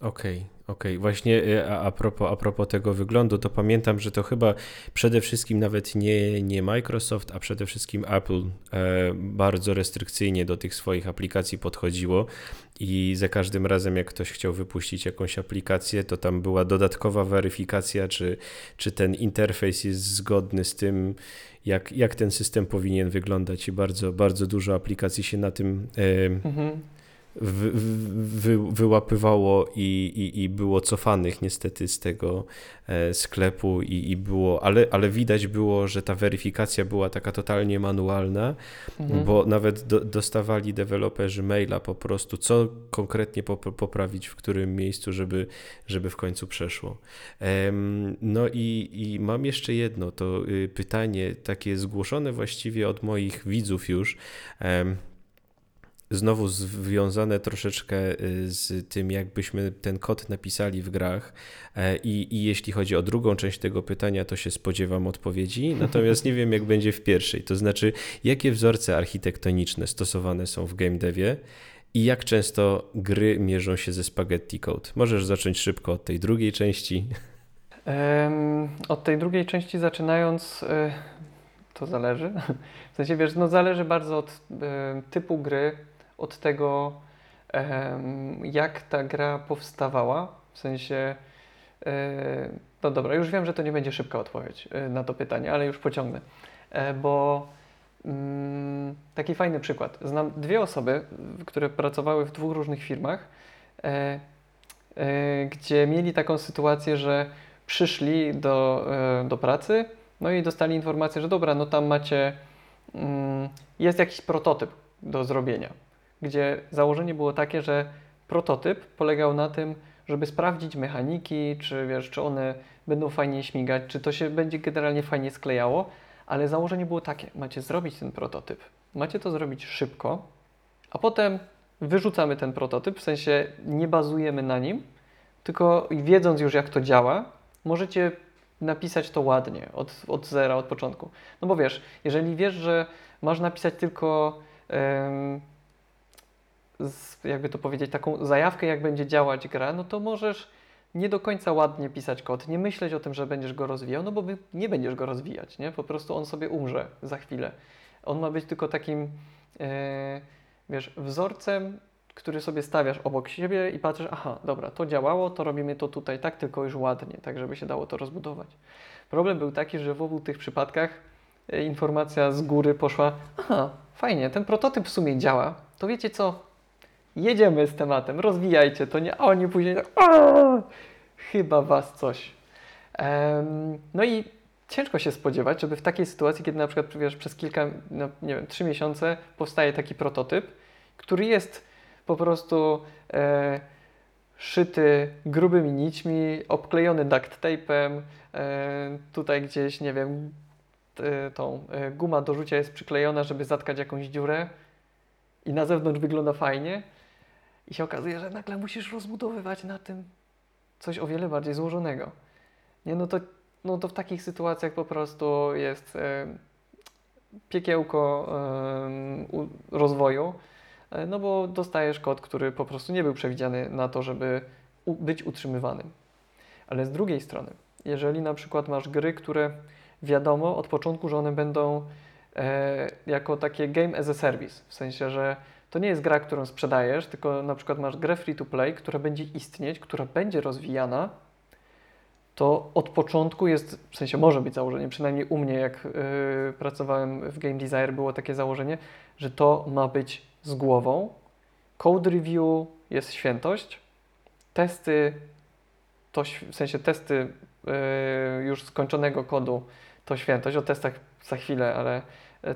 Okej, okej. Właśnie e, a, a, propos, a propos tego wyglądu, to pamiętam, że to chyba przede wszystkim nawet nie, nie Microsoft, a przede wszystkim Apple e, bardzo restrykcyjnie do tych swoich aplikacji podchodziło i za każdym razem, jak ktoś chciał wypuścić jakąś aplikację, to tam była dodatkowa weryfikacja, czy, czy ten interfejs jest zgodny z tym, jak, jak ten system powinien wyglądać i bardzo, bardzo dużo aplikacji się na tym e, Mhm. Wy, wy, wyłapywało i, i, i było cofanych niestety z tego e, sklepu i, i było, ale, ale widać było, że ta weryfikacja była taka totalnie manualna, Mhm. bo nawet do, dostawali deweloperzy maila po prostu, co konkretnie pop, poprawić w którym miejscu, żeby, żeby w końcu przeszło. No i, i mam jeszcze jedno, to y, pytanie takie zgłoszone właściwie od moich widzów już. Znowu związane troszeczkę y, z tym, jakbyśmy ten kod napisali w grach. E, I, I jeśli chodzi o drugą część tego pytania, to się spodziewam odpowiedzi. Natomiast nie wiem, jak będzie w pierwszej. To znaczy, jakie wzorce architektoniczne stosowane są w game devie i jak często gry mierzą się ze spaghetti code. Możesz zacząć szybko od tej drugiej części. Em, od tej drugiej części zaczynając, y, to zależy. W sensie wiesz, no zależy bardzo od y, typu gry, od tego, jak ta gra powstawała. W sensie, y, no dobra, już wiem, że to nie będzie szybka odpowiedź y, na to pytanie, ale już pociągnę. E, bo mm, taki fajny przykład. Znam dwie osoby, które pracowały w dwóch różnych firmach, e, e, gdzie mieli taką sytuację, że przyszli do, e, do pracy, no i dostali informację, że dobra, no tam macie, mm, jest jakiś prototyp do zrobienia, gdzie założenie było takie, że prototyp polegał na tym, żeby sprawdzić mechaniki, czy wiesz, czy one będą fajnie śmigać, czy to się będzie generalnie fajnie sklejało, ale założenie było takie, macie zrobić ten prototyp, macie to zrobić szybko, a potem wyrzucamy ten prototyp, w sensie nie bazujemy na nim, tylko wiedząc już jak to działa, możecie napisać to ładnie, od, od zera, od początku. No bo wiesz, jeżeli wiesz, że masz napisać tylko, em, z, jakby to powiedzieć, taką zajawkę, jak będzie działać gra, no to możesz nie do końca ładnie pisać kod, nie myśleć o tym, że będziesz go rozwijał, no bo nie będziesz go rozwijać, nie? Po prostu on sobie umrze za chwilę. On ma być tylko takim, e, wiesz, wzorcem, który sobie stawiasz obok siebie i patrzysz, aha, dobra, to działało, to robimy to tutaj tak, tylko już ładnie, tak żeby się dało to rozbudować. Problem był taki, że w obu tych przypadkach e, informacja z góry poszła, aha, fajnie, ten prototyp w sumie działa, to wiecie co, jedziemy z tematem, rozwijajcie to, nie? A oni później tak, "Aaa, chyba was coś. Em, no i ciężko się spodziewać, żeby w takiej sytuacji, kiedy na przykład wiesz, przez kilka, no, nie wiem, trzy miesiące powstaje taki prototyp, który jest po prostu e, szyty grubymi nićmi, obklejony duct tape'em, e, tutaj gdzieś, nie wiem, t- tą e, guma do rzucia jest przyklejona, żeby zatkać jakąś dziurę i na zewnątrz wygląda fajnie i się okazuje, że nagle musisz rozbudowywać na tym coś o wiele bardziej złożonego. Nie, no to, no to w takich sytuacjach po prostu jest e, piekiełko u, rozwoju, e, no bo dostajesz kod, który po prostu nie był przewidziany na to, żeby u, być utrzymywanym. Ale z drugiej strony, jeżeli na przykład masz gry, które wiadomo od początku, że one będą e, jako takie game as a service, w sensie, że to nie jest gra, którą sprzedajesz, tylko na przykład masz grę free to play, która będzie istnieć, która będzie rozwijana, to od początku jest, w sensie może być założenie, przynajmniej u mnie, jak y, pracowałem w Game Desire, było takie założenie, że to ma być z głową. Code review jest świętość, testy, to w sensie testy y, już skończonego kodu to świętość. O testach za chwilę, ale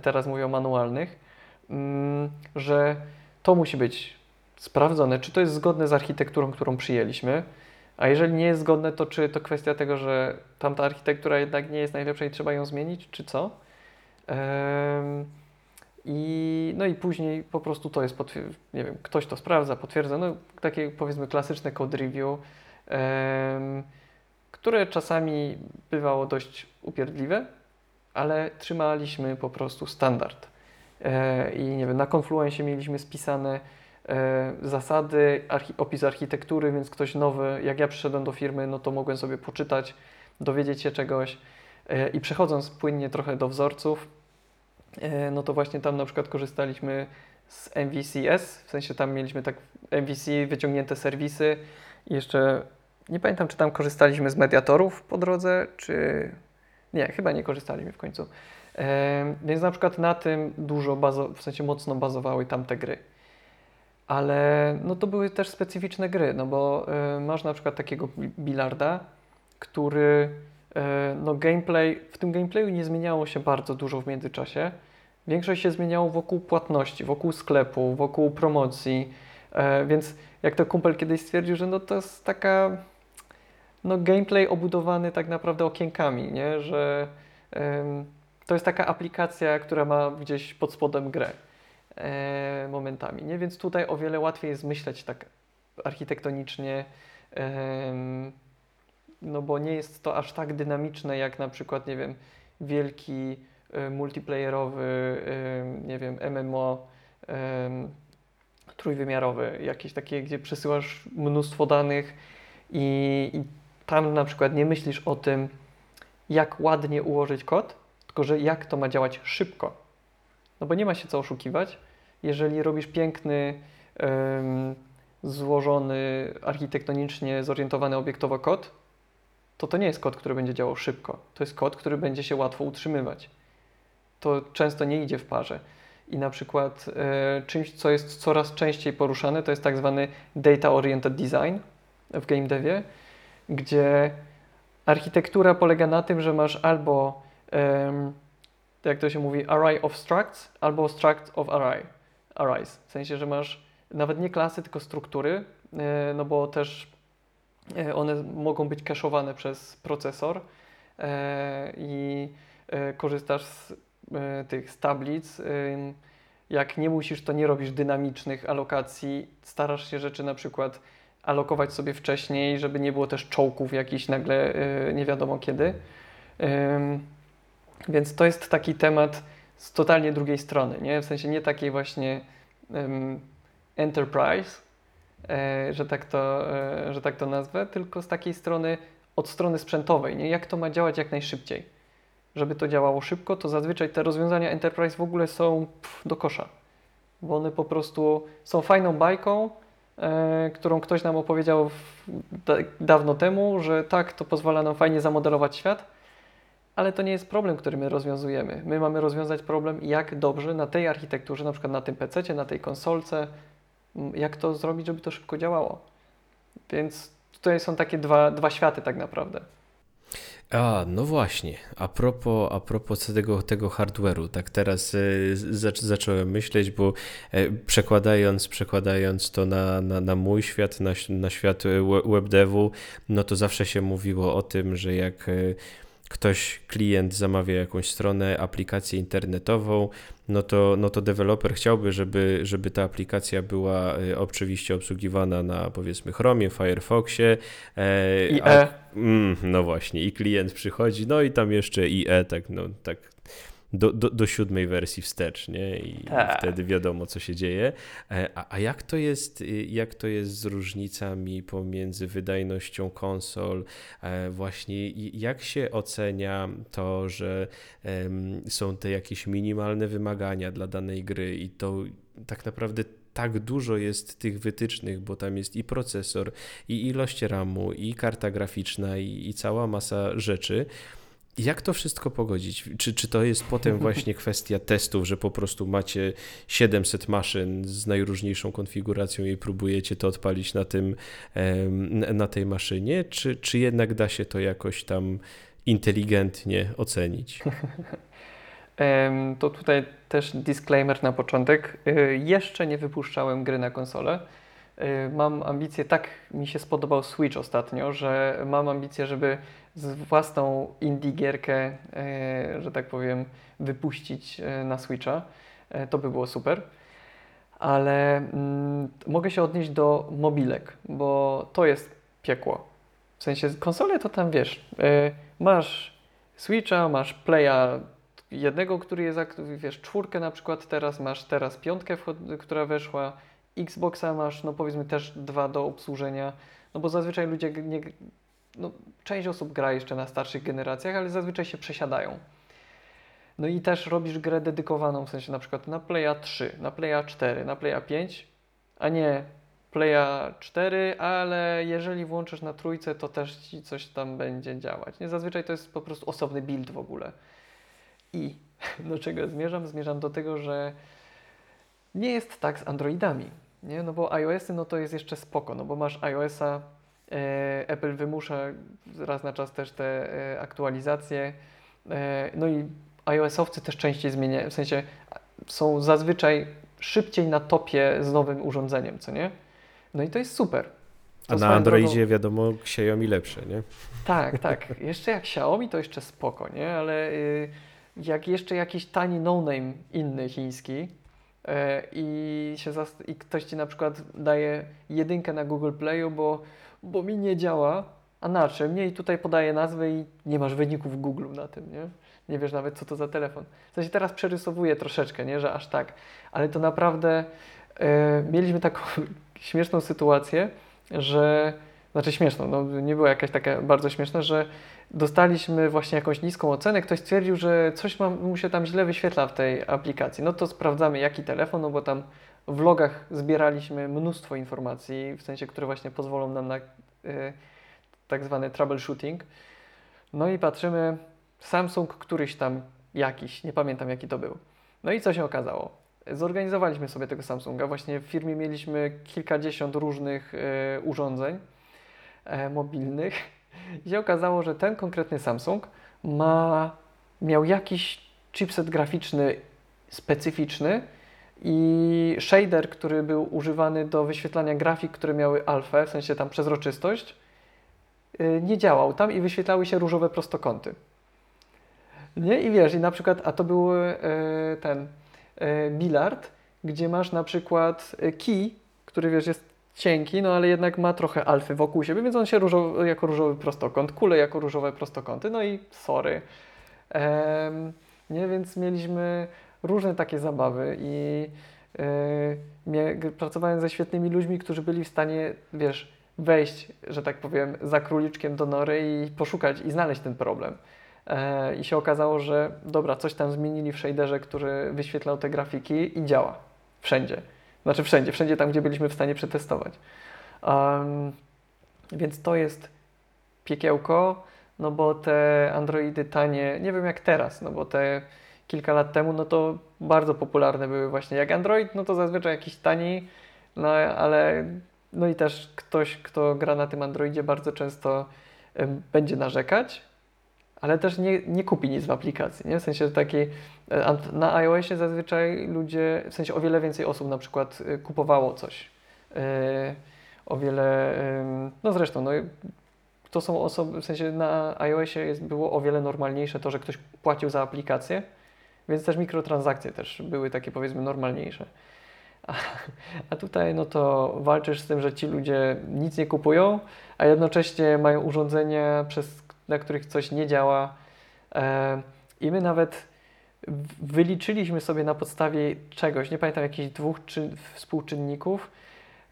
teraz mówię o manualnych, że to musi być sprawdzone, czy to jest zgodne z architekturą, którą przyjęliśmy. A jeżeli nie jest zgodne, to czy to kwestia tego, że tamta architektura jednak nie jest najlepsza i trzeba ją zmienić, czy co? I, no i później po prostu to jest, nie wiem, ktoś to sprawdza, potwierdza, no takie powiedzmy klasyczne code review, które czasami bywało dość upierdliwe, ale trzymaliśmy po prostu standard. E, I nie wiem, na Confluencie mieliśmy spisane e, zasady, archi- opis architektury, więc ktoś nowy, jak ja przyszedłem do firmy, no to mogłem sobie poczytać, dowiedzieć się czegoś. E, I przechodząc płynnie trochę do wzorców, no to właśnie tam na przykład korzystaliśmy z MVCS, w sensie tam mieliśmy tak MVC, wyciągnięte serwisy i jeszcze nie pamiętam, czy tam korzystaliśmy z mediatorów po drodze, czy nie, chyba nie korzystaliśmy w końcu. Więc na przykład na tym dużo, bazo, w sensie mocno bazowały tamte gry. Ale no to były też specyficzne gry, no bo masz na przykład takiego bi- bilarda, który no gameplay, w tym gameplayu nie zmieniało się bardzo dużo w międzyczasie. Większość się zmieniało wokół płatności, wokół sklepu, wokół promocji, e, więc jak to kumpel kiedyś stwierdził, że no to jest taka no gameplay obudowany tak naprawdę okienkami, nie? że to jest taka aplikacja, która ma gdzieś pod spodem grę e, momentami, nie? Więc tutaj o wiele łatwiej jest myśleć tak architektonicznie, em, no bo nie jest to aż tak dynamiczne jak na przykład, nie wiem, wielki e, multiplayerowy, em, nie wiem, MMO trójwymiarowy, jakieś takie, gdzie przesyłasz mnóstwo danych i, i tam na przykład nie myślisz o tym, jak ładnie ułożyć kod, tylko że jak to ma działać szybko. No bo nie ma się co oszukiwać. Jeżeli robisz piękny, złożony, architektonicznie zorientowany obiektowo kod, to to nie jest kod, który będzie działał szybko. To jest kod, który będzie się łatwo utrzymywać. To często nie idzie w parze. I na przykład e, czymś, co jest coraz częściej poruszane, to jest tak zwany data oriented design w game devie, gdzie architektura polega na tym, że masz albo, jak to się mówi, array of structs, albo struct of array, arrays. W sensie, że masz nawet nie klasy, tylko struktury, e, no bo też e, one mogą być cache'owane przez procesor e, i korzystasz z tych z tablic. Jak nie musisz, to nie robisz dynamicznych alokacji. Starasz się rzeczy na przykład alokować sobie wcześniej, żeby nie było też czołków jakichś nagle nie wiadomo kiedy. Więc to jest taki temat z totalnie drugiej strony, nie? W sensie nie takiej właśnie ym, enterprise, e, że, tak to, e, że tak to nazwę, tylko z takiej strony, od strony sprzętowej, nie? Jak to ma działać jak najszybciej. Żeby to działało szybko, to zazwyczaj te rozwiązania enterprise w ogóle są pff, do kosza, bo one po prostu są fajną bajką, e, którą ktoś nam opowiedział w, da, dawno temu, że tak, to pozwala nam fajnie zamodelować świat, ale to nie jest problem, który my rozwiązujemy. My mamy rozwiązać problem, jak dobrze na tej architekturze, na przykład na tym PC, na tej konsolce, jak to zrobić, żeby to szybko działało. Więc tutaj są takie dwa, dwa światy tak naprawdę. A, no właśnie, a propos, a propos tego, tego hardware'u, tak teraz e, zac- zacząłem myśleć, bo e, przekładając, przekładając to na, na, na mój świat, na, na świat e, we- webdevu, no to zawsze się mówiło o tym, że jak ktoś, klient zamawia jakąś stronę, aplikację internetową, no to, no to deweloper chciałby, żeby, żeby ta aplikacja była e, oczywiście obsługiwana na powiedzmy Chromie, Firefoxie, e, I a- E. Mm, no właśnie, i klient przychodzi, no i tam jeszcze IE, tak, no, tak do, do, do siódmej wersji wstecz, nie? I Tak. wtedy wiadomo, co się dzieje. E, A, a jak to jest, y, jak to jest z różnicami pomiędzy wydajnością konsol? E, Właśnie jak się ocenia to, że są te jakieś minimalne wymagania dla danej gry i to tak naprawdę tak dużo jest tych wytycznych, bo tam jest i procesor, i ilość RAMu, i karta graficzna, i, i cała masa rzeczy. Jak to wszystko pogodzić? Czy, czy to jest potem właśnie kwestia testów, że po prostu macie 700 maszyn z najróżniejszą konfiguracją i próbujecie to odpalić na, tym, na tej maszynie, czy, czy jednak da się to jakoś tam inteligentnie ocenić? To tutaj też disclaimer na początek. Y, Jeszcze nie wypuszczałem gry na konsolę. Y, Mam ambicje, tak mi się spodobał Switch ostatnio, że mam ambicje, żeby własną indie gierkę, e, że tak powiem, wypuścić e, na Switcha. E, To by było super. Ale mm, mogę się odnieść do mobilek, bo to jest piekło. W sensie konsole to tam wiesz, masz Switcha, masz Playa jednego, który jest, ak- wiesz, czwórkę na przykład teraz, masz teraz piątkę, która weszła, Xboxa masz, no powiedzmy też dwa do obsłużenia, no bo zazwyczaj ludzie, nie, no część osób gra jeszcze na starszych generacjach, ale zazwyczaj się przesiadają. No i też robisz grę dedykowaną, w sensie na przykład na Playa 3, na Playa 4, na Playa 5, a nie Playa 4, ale jeżeli włączysz na trójce, to też ci coś tam będzie działać. Nie zazwyczaj to jest po prostu osobny build w ogóle. I do czego zmierzam? Zmierzam do tego, że nie jest tak z Androidami. Nie? No bo iOSy no to jest jeszcze spoko, no bo masz iOSa, Apple wymusza raz na czas też te e, aktualizacje, e, no i iOS-owcy też częściej zmieniają, w sensie są zazwyczaj szybciej na topie z nowym urządzeniem, co nie? No i to jest super. A To na swoją Androidzie drogą- wiadomo Xiaomi lepsze, nie? tak, tak. Jeszcze jak Xiaomi to jeszcze spoko, nie? Ale y, jak jeszcze jakiś tani no-name inny chiński y, i, się i ktoś ci na przykład daje jedynkę na Google Playu, bo, bo mi nie działa, a na czym? Nie, i tutaj podaje nazwę i nie masz wyników Google na tym, nie? Nie wiesz nawet, co to za telefon. W sensie teraz przerysowuję troszeczkę, nie? Że aż tak. Ale to naprawdę y, mieliśmy taką śmieszną sytuację, że znaczy śmieszną, no nie była jakaś taka bardzo śmieszna, że dostaliśmy właśnie jakąś niską ocenę, ktoś stwierdził, że coś mam, mu się tam źle wyświetla w tej aplikacji. No to sprawdzamy jaki telefon, no bo tam w logach zbieraliśmy mnóstwo informacji, w sensie, które właśnie pozwolą nam na y, tak zwany troubleshooting. No i patrzymy, Samsung któryś tam jakiś, nie pamiętam jaki to był. No i co się okazało? Zorganizowaliśmy sobie tego Samsunga. Właśnie w firmie mieliśmy kilkadziesiąt różnych e, urządzeń e, mobilnych. I się okazało, że ten konkretny Samsung ma, miał jakiś chipset graficzny specyficzny i shader, który był używany do wyświetlania grafik, które miały alfę, w sensie tam przezroczystość, e, nie działał tam i wyświetlały się różowe prostokąty. Nie? I wiesz, i na przykład, a to był e, ten e, bilard, gdzie masz na przykład kij, który wiesz, jest cienki, no ale jednak ma trochę alfy wokół siebie, więc on się różowy, jako różowy prostokąt, kule jako różowe prostokąty, no i sorry. Em, nie, więc mieliśmy różne takie zabawy i g- pracowałem ze świetnymi ludźmi, którzy byli w stanie, wiesz, wejść, że tak powiem, za króliczkiem do nory i poszukać i znaleźć ten problem. E, I się okazało, że dobra, coś tam zmienili w shaderze, który wyświetlał te grafiki i działa. Wszędzie. Znaczy wszędzie, wszędzie tam, gdzie byliśmy w stanie przetestować. Em, więc to jest piekiełko, no bo te Androidy tanie, nie wiem jak teraz, no bo te kilka lat temu, no to bardzo popularne były właśnie. Jak Android, no to zazwyczaj jakiś tani, no ale no i też ktoś, kto gra na tym Androidzie bardzo często będzie narzekać, ale też nie, nie kupi nic w aplikacji, nie? W sensie takiej, e, na iOSie zazwyczaj ludzie, w sensie o wiele więcej osób na przykład y, kupowało coś. E, o wiele, no zresztą, no to są osoby, w sensie na iOSie jest, było o wiele normalniejsze to, że ktoś płacił za aplikację, więc też mikrotransakcje też były takie powiedzmy normalniejsze. A, a tutaj no to walczysz z tym, że ci ludzie nic nie kupują, a jednocześnie mają urządzenia, przez, na których coś nie działa. E, I my nawet wyliczyliśmy sobie na podstawie czegoś, nie pamiętam, jakichś dwóch czy, współczynników,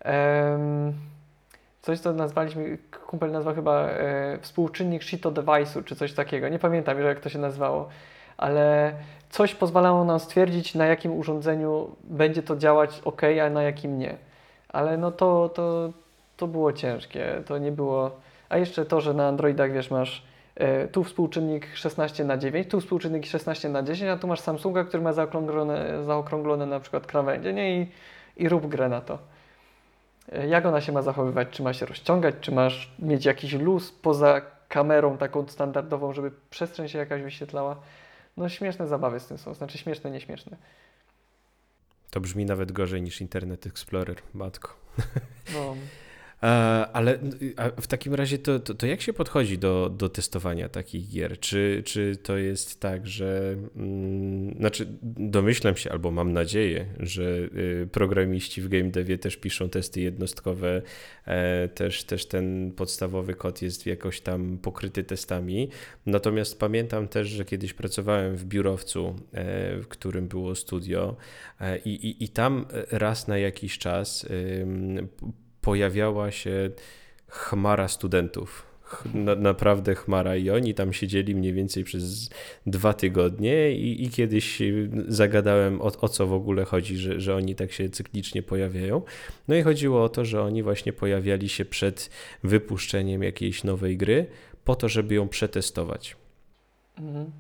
em, coś, co nazwaliśmy, kumpel nazwał chyba e, współczynnik Shito Device'u, czy coś takiego. Nie pamiętam już, jak to się nazywało, ale coś pozwalało nam stwierdzić, na jakim urządzeniu będzie to działać ok, a na jakim nie. Ale no to, to, to było ciężkie, to nie było... A jeszcze to, że na Androidach, wiesz, masz e, tu współczynnik 16 na 9, tu współczynnik 16 na 10, a tu masz Samsunga, który ma zaokrąglone, zaokrąglone na przykład krawędzie, nie? I, i rób grę na to. E, Jak ona się ma zachowywać? Czy ma się rozciągać? Czy masz mieć jakiś luz poza kamerą taką standardową, żeby przestrzeń się jakaś wyświetlała? No śmieszne zabawy z tym są, znaczy śmieszne, nieśmieszne. To brzmi nawet gorzej niż Internet Explorer, matko. No, ale a w takim razie to, to, to, jak się podchodzi do, do testowania takich gier? Czy, czy to jest tak, że mm, znaczy domyślam się albo mam nadzieję, że y, programiści w game devie też piszą testy jednostkowe, e, też, też ten podstawowy kod jest jakoś tam pokryty testami. Natomiast pamiętam też, że kiedyś pracowałem w biurowcu, e, w którym było studio e, i, i, i tam raz na jakiś czas pojawiała się chmara studentów. Na, naprawdę chmara i oni tam siedzieli mniej więcej przez dwa tygodnie i, i kiedyś zagadałem o, o co w ogóle chodzi, że, że oni tak się cyklicznie pojawiają. No i chodziło o to, że oni właśnie pojawiali się przed wypuszczeniem jakiejś nowej gry po to, żeby ją przetestować. Mhm.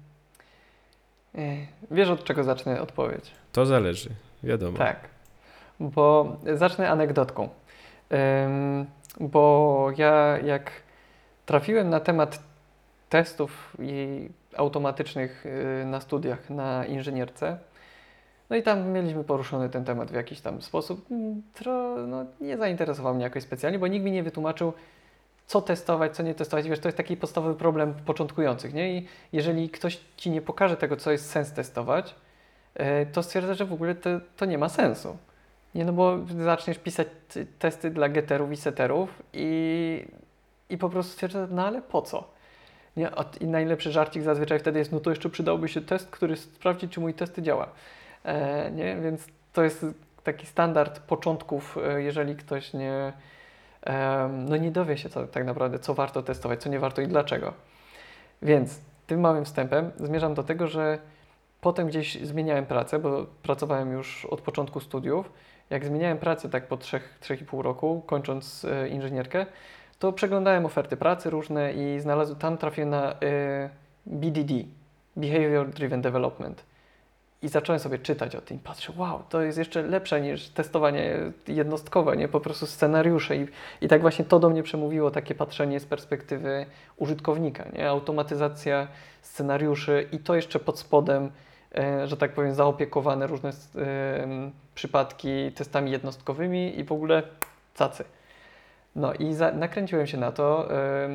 Wiesz od czego zacznę odpowiedź? To zależy, wiadomo. Tak, bo zacznę anegdotką bo ja jak trafiłem na temat testów i automatycznych y, na studiach na inżynierce, no i tam mieliśmy poruszony ten temat w jakiś tam sposób, mm, tro, no, nie zainteresował mnie jakoś specjalnie, bo nikt mi nie wytłumaczył, co testować, co nie testować. Wiesz, to jest taki podstawowy problem początkujących, nie? I jeżeli ktoś ci nie pokaże tego, co jest sens testować, y, to stwierdza, że w ogóle to, to nie ma sensu. Nie, no bo zaczniesz pisać testy dla getterów i setterów i, i po prostu stwierdzasz, no ale po co? Nie? I najlepszy żarcik zazwyczaj wtedy jest, no to jeszcze przydałby się test, który sprawdzi, czy mój test działa. E, nie? Więc to jest taki standard początków, e, jeżeli ktoś nie, no nie dowie się co, tak naprawdę, co warto testować, co nie warto i dlaczego. Więc tym małym wstępem zmierzam do tego, że potem gdzieś zmieniałem pracę, bo pracowałem już od początku studiów jak zmieniałem pracę tak po 3-3,5 roku, kończąc e, inżynierkę, to przeglądałem oferty pracy różne i znalazłem, tam trafiłem na e, BDD, Behavior Driven Development. I zacząłem sobie czytać o tym. Patrzę, wow, to jest jeszcze lepsze niż testowanie jednostkowe, nie po prostu scenariusze. I, I tak właśnie to do mnie przemówiło, takie patrzenie z perspektywy użytkownika, nie? automatyzacja scenariuszy i to jeszcze pod spodem że tak powiem, zaopiekowane różne e, przypadki testami jednostkowymi i w ogóle cacy. No i za, nakręciłem się na to. E,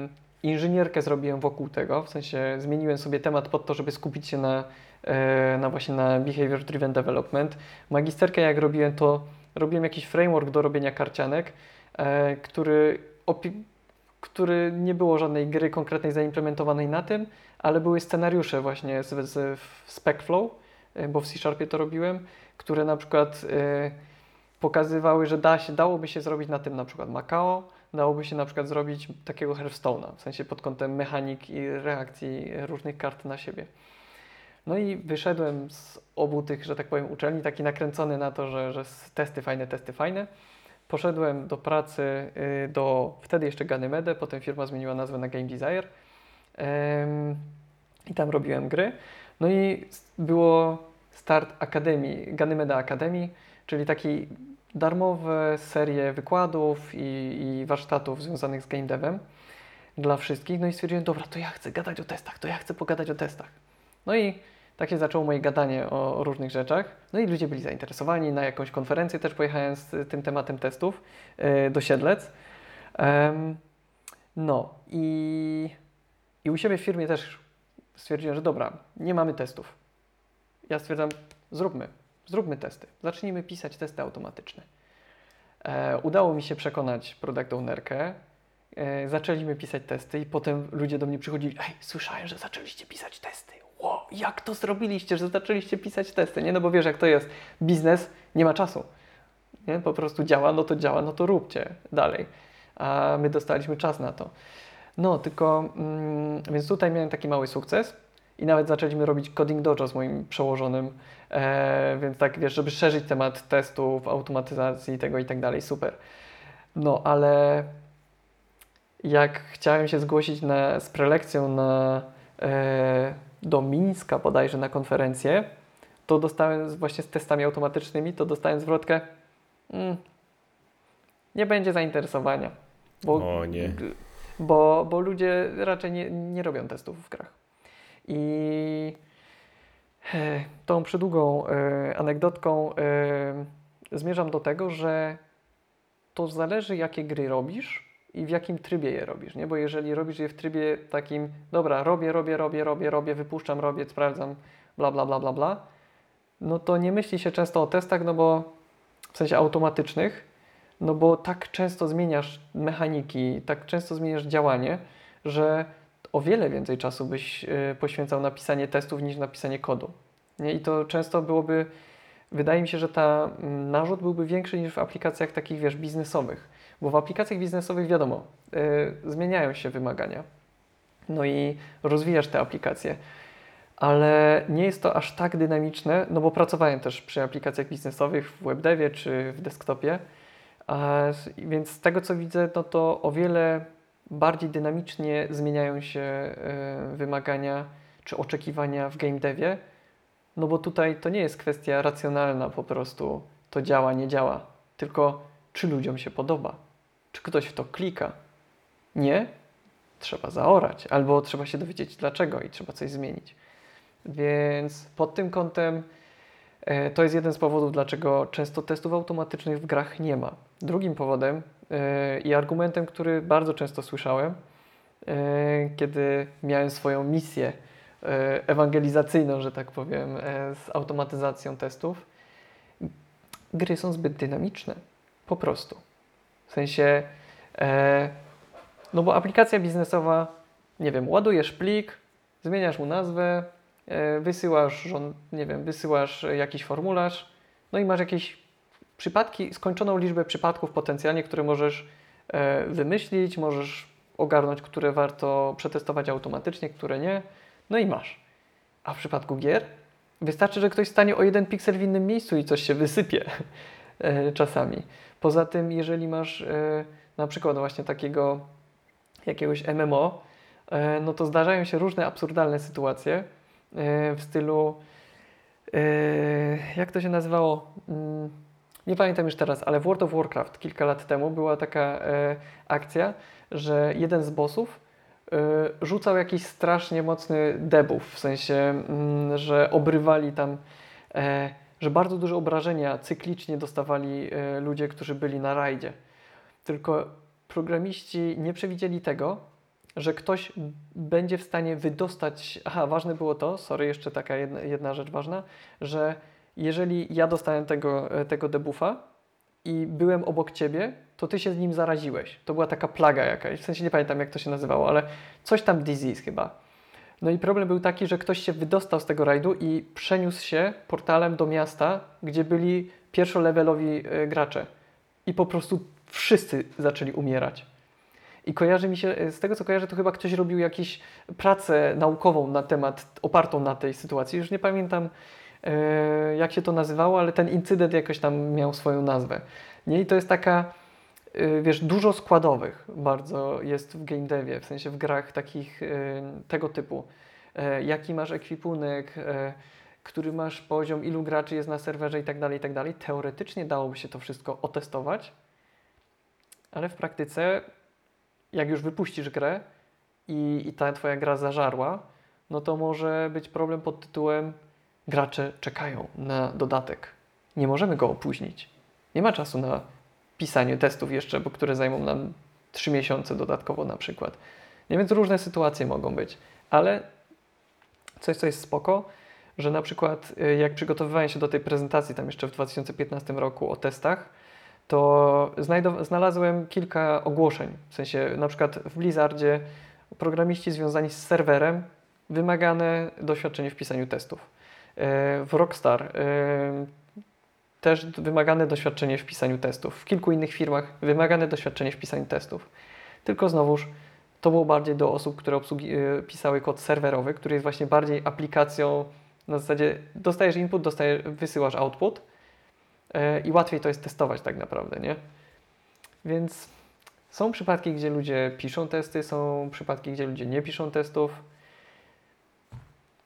inżynierkę zrobiłem wokół tego, w sensie zmieniłem sobie temat pod to, żeby skupić się na, na właśnie na behavior driven development. Magisterkę jak robiłem, to robiłem jakiś framework do robienia karcianek, który który nie było żadnej gry konkretnej zaimplementowanej na tym, ale były scenariusze właśnie z, z SpecFlow, e, bo w C-Sharpie to robiłem, które na przykład y, pokazywały, że da się, dałoby się zrobić na tym na przykład Macao, dałoby się na przykład zrobić takiego Hearthstone'a, w sensie pod kątem mechanik i reakcji różnych kart na siebie. No i wyszedłem z obu tych, że tak powiem, uczelni, taki nakręcony na to, że, że testy fajne, testy fajne. Poszedłem do pracy y, do wtedy jeszcze Ganymede, potem firma zmieniła nazwę na Game Desire i tam robiłem gry. No i było start Akademii, Ganymeda Akademii, czyli taki darmowe serie wykładów i, i warsztatów związanych z game devem dla wszystkich. No i stwierdziłem, dobra, to ja chcę gadać o testach, to ja chcę pogadać o testach. No i takie zaczęło moje gadanie o, różnych rzeczach. No i ludzie byli zainteresowani. Na jakąś konferencję też pojechałem z tym tematem testów yy, do Siedlec. No i, i u siebie w firmie też stwierdziłem, że dobra, nie mamy testów. Ja stwierdzam, zróbmy, zróbmy testy. Zacznijmy pisać testy automatyczne. E, udało mi się przekonać product ownerkę. E, zaczęliśmy pisać testy i potem ludzie do mnie przychodzili, ej, słyszałem, że zaczęliście pisać testy o, jak to zrobiliście, że zaczęliście pisać testy, nie? No bo wiesz, jak to jest. Biznes nie ma czasu. Nie? Po prostu działa, no to działa, no to róbcie dalej. A my dostaliśmy czas na to. No, tylko, mm, więc tutaj miałem taki mały sukces i nawet zaczęliśmy robić Coding Dojo z moim przełożonym, e, więc tak, wiesz, żeby szerzyć temat testów, automatyzacji tego i tak dalej, super. No, ale jak chciałem się zgłosić na, z prelekcją na do Mińska bodajże na konferencję, to dostałem właśnie z testami automatycznymi, to dostałem zwrotkę mm, nie będzie zainteresowania. Bo, o nie. Bo, bo ludzie raczej nie, nie robią testów w grach. I e, tą przydługą e, anegdotką e, zmierzam do tego, że to zależy, jakie gry robisz i w jakim trybie je robisz, nie? Bo jeżeli robisz je w trybie takim, dobra, robię, robię, robię, robię, robię, wypuszczam, robię, sprawdzam, bla, bla, bla, bla, bla, no to nie myśli się często o testach, no bo w sensie automatycznych, no bo tak często zmieniasz mechaniki, tak często zmieniasz działanie, że o wiele więcej czasu byś y, poświęcał na pisanie testów niż na pisanie kodu. Nie? I to często byłoby, wydaje mi się, że ta mm, narzut byłby większy niż w aplikacjach takich, wiesz, biznesowych. Bo w aplikacjach biznesowych wiadomo, y, zmieniają się wymagania. No i rozwijasz te aplikacje. Ale nie jest to aż tak dynamiczne, no bo pracowałem też przy aplikacjach biznesowych w webdevie czy w desktopie. A, więc z tego co widzę, no to o wiele bardziej dynamicznie zmieniają się y, wymagania czy oczekiwania w game devie. No bo tutaj to nie jest kwestia racjonalna po prostu, to działa, nie działa, tylko czy ludziom się podoba, czy ktoś w to klika. Nie? Trzeba zaorać, albo trzeba się dowiedzieć dlaczego i trzeba coś zmienić. Więc pod tym kątem e, to jest jeden z powodów, dlaczego często testów automatycznych w grach nie ma. Drugim powodem e, i argumentem, który bardzo często słyszałem, e, kiedy miałem swoją misję ewangelizacyjną, że tak powiem, z automatyzacją testów, gry są zbyt dynamiczne. Po prostu. W sensie, no bo aplikacja biznesowa, nie wiem, ładujesz plik, zmieniasz mu nazwę, wysyłasz, nie wiem, wysyłasz jakiś formularz, no i masz jakieś przypadki, skończoną liczbę przypadków potencjalnie, które możesz e, wymyślić, możesz ogarnąć, które warto przetestować automatycznie, które nie, no i masz. A w przypadku gier wystarczy, że ktoś stanie o jeden piksel w innym miejscu i coś się wysypie e, czasami. Poza tym, jeżeli masz e, na przykład właśnie takiego jakiegoś MMO, no to zdarzają się różne absurdalne sytuacje w stylu jak to się nazywało? Mm, nie pamiętam już teraz, ale w World of Warcraft kilka lat temu była taka e, akcja, że jeden z bossów e, rzucał jakiś strasznie mocny debuff, w sensie, mm, że obrywali tam, e, że bardzo duże obrażenia cyklicznie dostawali e, ludzie, którzy byli na rajdzie. Tylko programiści nie przewidzieli tego, że ktoś będzie w stanie wydostać. Aha, ważne było to, sorry, jeszcze taka jedna, jedna rzecz ważna, że jeżeli ja dostałem tego, e, tego debuffa i byłem obok ciebie, to ty się z nim zaraziłeś. To była taka plaga jakaś, w sensie nie pamiętam jak to się nazywało, ale coś tam disease chyba. No i problem był taki, że ktoś się wydostał z tego rajdu i przeniósł się portalem do miasta, gdzie byli pierwszolevelowi e, gracze. I po prostu wszyscy zaczęli umierać. I kojarzy mi się, e, z tego co kojarzę, to chyba ktoś robił jakąś pracę naukową na temat, opartą na tej sytuacji. Już nie pamiętam, E, jak się to nazywało, ale ten incydent jakoś tam miał swoją nazwę. Nie? I to jest taka, wiesz, dużo składowych bardzo jest w game devie, w sensie w grach takich e, tego typu. Jaki masz ekwipunek, który masz poziom, ilu graczy jest na serwerze i tak dalej, i tak dalej. Teoretycznie dałoby się to wszystko otestować, ale w praktyce, jak już wypuścisz grę i, i ta twoja gra zażarła, no to może być problem pod tytułem gracze czekają na dodatek. Nie możemy go opóźnić. Nie ma czasu na pisanie testów jeszcze, bo które zajmą nam 3 miesiące dodatkowo na przykład. Nie, więc różne sytuacje mogą być, ale coś, co jest spoko, że na przykład y, jak przygotowywałem się do tej prezentacji tam jeszcze w 2015 roku o testach, to znalazłem kilka ogłoszeń. W sensie na przykład w Blizzardzie programiści związani z serwerem wymagane doświadczenie w pisaniu testów. E, w Rockstar e, też wymagane doświadczenie w pisaniu testów. W kilku innych firmach wymagane doświadczenie w pisaniu testów. Tylko znowuż to było bardziej do osób, które obsługi, e, pisały kod serwerowy, który jest właśnie bardziej aplikacją na zasadzie dostajesz input, dostajesz, wysyłasz output i łatwiej to jest testować tak naprawdę, nie? Więc są przypadki, gdzie ludzie piszą testy, są przypadki, gdzie ludzie nie piszą testów.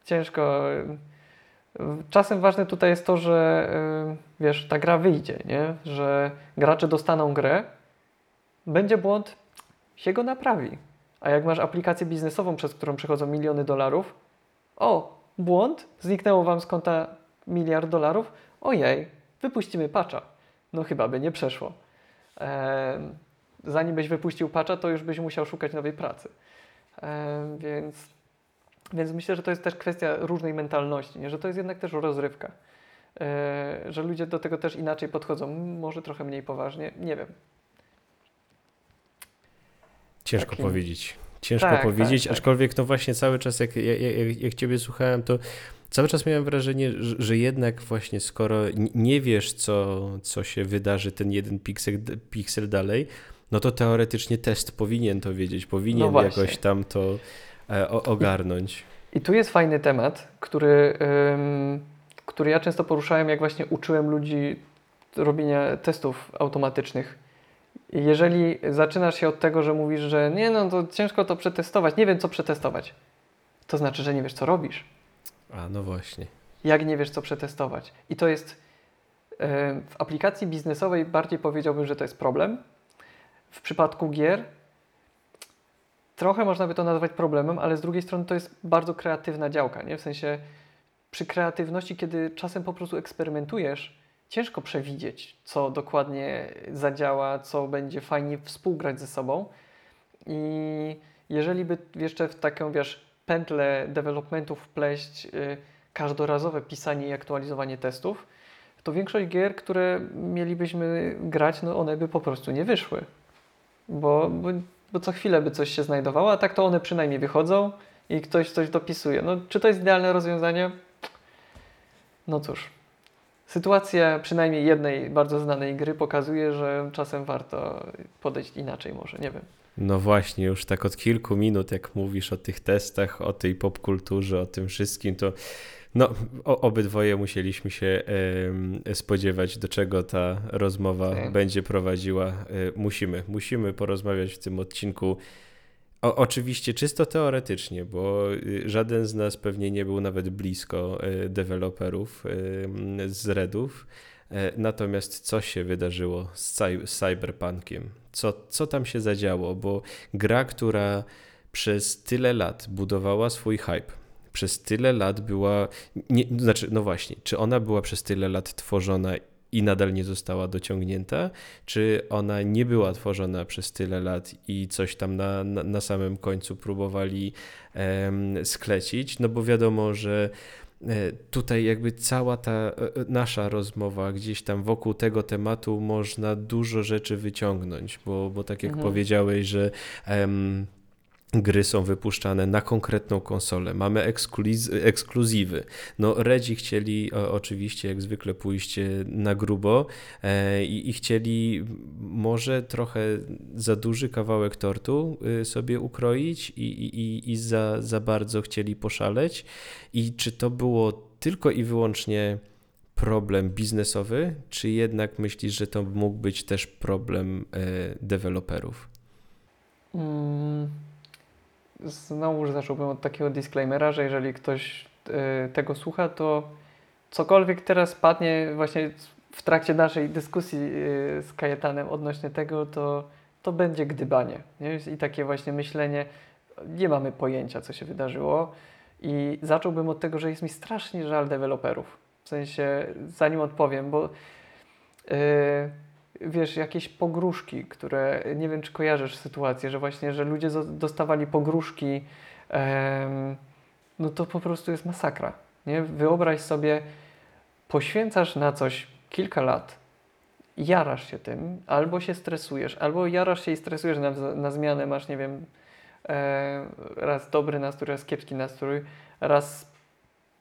Ciężko Czasem ważne tutaj jest to, że wiesz, ta gra wyjdzie, nie? że gracze dostaną grę, będzie błąd, się go naprawi. A jak masz aplikację biznesową, przez którą przechodzą miliony dolarów, o, błąd, zniknęło wam z konta miliard dolarów, ojej, wypuścimy patcha. No chyba by nie przeszło. E, zanim byś wypuścił patcha, to już byś musiał szukać nowej pracy. E, więc, więc myślę, że to jest też kwestia różnej mentalności, nie? że to jest jednak też rozrywka. E, że ludzie do tego też inaczej podchodzą, może trochę mniej poważnie, nie wiem. Ciężko Takim- powiedzieć. Ciężko Tak, powiedzieć, tak, tak. aczkolwiek no właśnie cały czas jak, jak, jak, jak Ciebie słuchałem, to cały czas miałem wrażenie, że, że jednak właśnie skoro nie wiesz, co, co się wydarzy ten jeden piksel, piksel dalej, no to teoretycznie test powinien to wiedzieć, powinien No jakoś tam to e, o, ogarnąć. I tu jest fajny temat, który, ym, który ja często poruszałem, jak właśnie uczyłem ludzi robienia testów automatycznych. Jeżeli zaczynasz się od tego, że mówisz, że nie, no to ciężko to przetestować, nie wiem co przetestować, to znaczy, że nie wiesz co robisz. A no właśnie. Jak nie wiesz co przetestować. I to jest ym, w aplikacji biznesowej bardziej powiedziałbym, że to jest problem. W przypadku gier trochę można by to nazwać problemem, ale z drugiej strony to jest bardzo kreatywna działka, nie? W sensie przy kreatywności, kiedy czasem po prostu eksperymentujesz, ciężko przewidzieć, co dokładnie zadziała, co będzie fajnie współgrać ze sobą. I jeżeli by jeszcze w taką, wiesz, pętlę developmentu wpleść y, każdorazowe pisanie i aktualizowanie testów, to większość gier, które mielibyśmy grać, no one by po prostu nie wyszły. Bo, bo, bo co chwilę by coś się znajdowało, a tak to one przynajmniej wychodzą i ktoś coś dopisuje. No, czy to jest idealne rozwiązanie? No cóż. Sytuacja przynajmniej jednej bardzo znanej gry pokazuje, że czasem warto podejść inaczej może, nie wiem. No właśnie, już tak od kilku minut, jak mówisz o tych testach, o tej popkulturze, o tym wszystkim, to no, obydwoje musieliśmy się spodziewać, do czego ta rozmowa Tak. będzie prowadziła. E, musimy, musimy porozmawiać w tym odcinku. O, oczywiście czysto teoretycznie, bo y, żaden z nas pewnie nie był nawet blisko e, deweloperów em, z Redów. E, Natomiast co się wydarzyło z Cyberpunkiem? Co, co tam się zadziało? Bo gra, która przez tyle lat budowała swój hype, przez tyle lat była. Nie, znaczy, no właśnie, czy ona była przez tyle lat tworzona i nadal nie została dociągnięta, czy ona nie była tworzona przez tyle lat i coś tam na, na, na samym końcu próbowali sklecić? No bo wiadomo, że E, Tutaj jakby cała ta e, nasza rozmowa gdzieś tam wokół tego tematu można dużo rzeczy wyciągnąć, bo, bo tak jak Mhm. powiedziałeś, że gry są wypuszczane na konkretną konsolę, mamy ekskluzy- ekskluzywy. No Redzi chcieli oczywiście jak zwykle pójść na grubo e, i, i chcieli może trochę za duży kawałek tortu y, sobie ukroić i, i, i- i za, za bardzo chcieli poszaleć. I czy to było tylko i wyłącznie problem biznesowy, czy jednak myślisz, że to mógł być też problem e, deweloperów? Mm, Znowu zacząłbym od takiego disclaimera, że jeżeli ktoś e, tego słucha, to cokolwiek teraz padnie właśnie w trakcie naszej dyskusji e, z Kajetanem odnośnie tego, to, to będzie gdybanie. Nie? I takie właśnie myślenie, nie mamy pojęcia, co się wydarzyło. I zacząłbym od tego, że jest mi strasznie żal deweloperów. W sensie, zanim odpowiem, bo e, wiesz, jakieś pogróżki, które nie wiem, czy kojarzysz sytuację, że właśnie, że ludzie dostawali pogróżki, em, no to po prostu jest masakra. Nie? Wyobraź sobie, poświęcasz na coś kilka lat, jarasz się tym, albo się stresujesz, albo jarasz się i stresujesz na, na zmianę, masz, nie wiem, e, raz dobry nastrój, raz kiepski nastrój, raz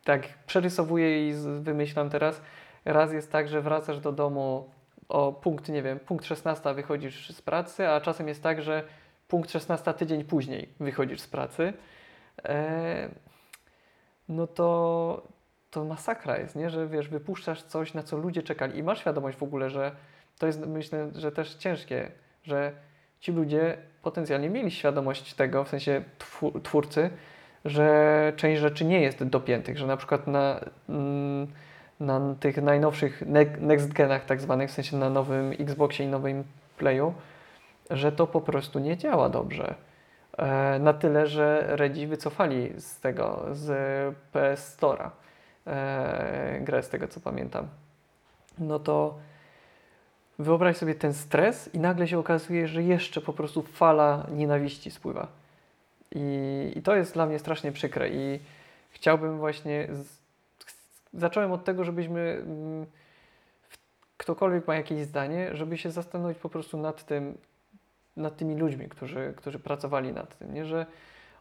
tak przerysowuję i wymyślam teraz, raz jest tak, że wracasz do domu o punkt, nie wiem, punkt 16 wychodzisz z pracy, a czasem jest tak, że punkt 16 tydzień później wychodzisz z pracy, e, no to, to masakra jest, nie? Że wiesz, wypuszczasz coś, na co ludzie czekali i masz świadomość w ogóle, że to jest, myślę, że też ciężkie, że ci ludzie potencjalnie mieli świadomość tego, w sensie twórcy, że część rzeczy nie jest dopiętych, że na przykład na, mm, na tych najnowszych ne- next genach tak zwanych, w sensie na nowym Xboxie i nowym Playu, że to po prostu nie działa dobrze. E, na tyle, że Redzi wycofali z tego, z PS Store'a e, grę, z tego co pamiętam. No to wyobraź sobie ten stres i nagle się okazuje, że jeszcze po prostu fala nienawiści spływa. I, i to jest dla mnie strasznie przykre i chciałbym właśnie... Z, zacząłem od tego, żebyśmy... Mm, ktokolwiek ma jakieś zdanie, żeby się zastanowić po prostu nad tym, nad tymi ludźmi, którzy, którzy pracowali nad tym, nie? że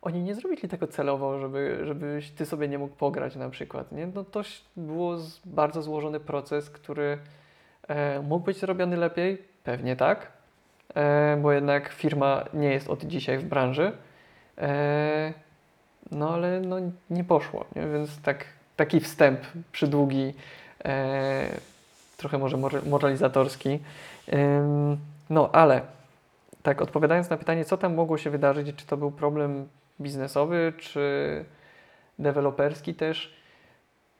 oni nie zrobili tego celowo, żeby, żebyś ty sobie nie mógł pograć na przykład. Nie? No to było bardzo złożony proces, który e, mógł być zrobiony lepiej, pewnie tak, e, bo jednak firma nie jest od dzisiaj w branży, e, no ale no, nie poszło, nie? więc tak, taki wstęp przydługi, e, trochę może moralizatorski, no ale tak odpowiadając na pytanie, co tam mogło się wydarzyć, czy to był problem biznesowy, czy deweloperski też.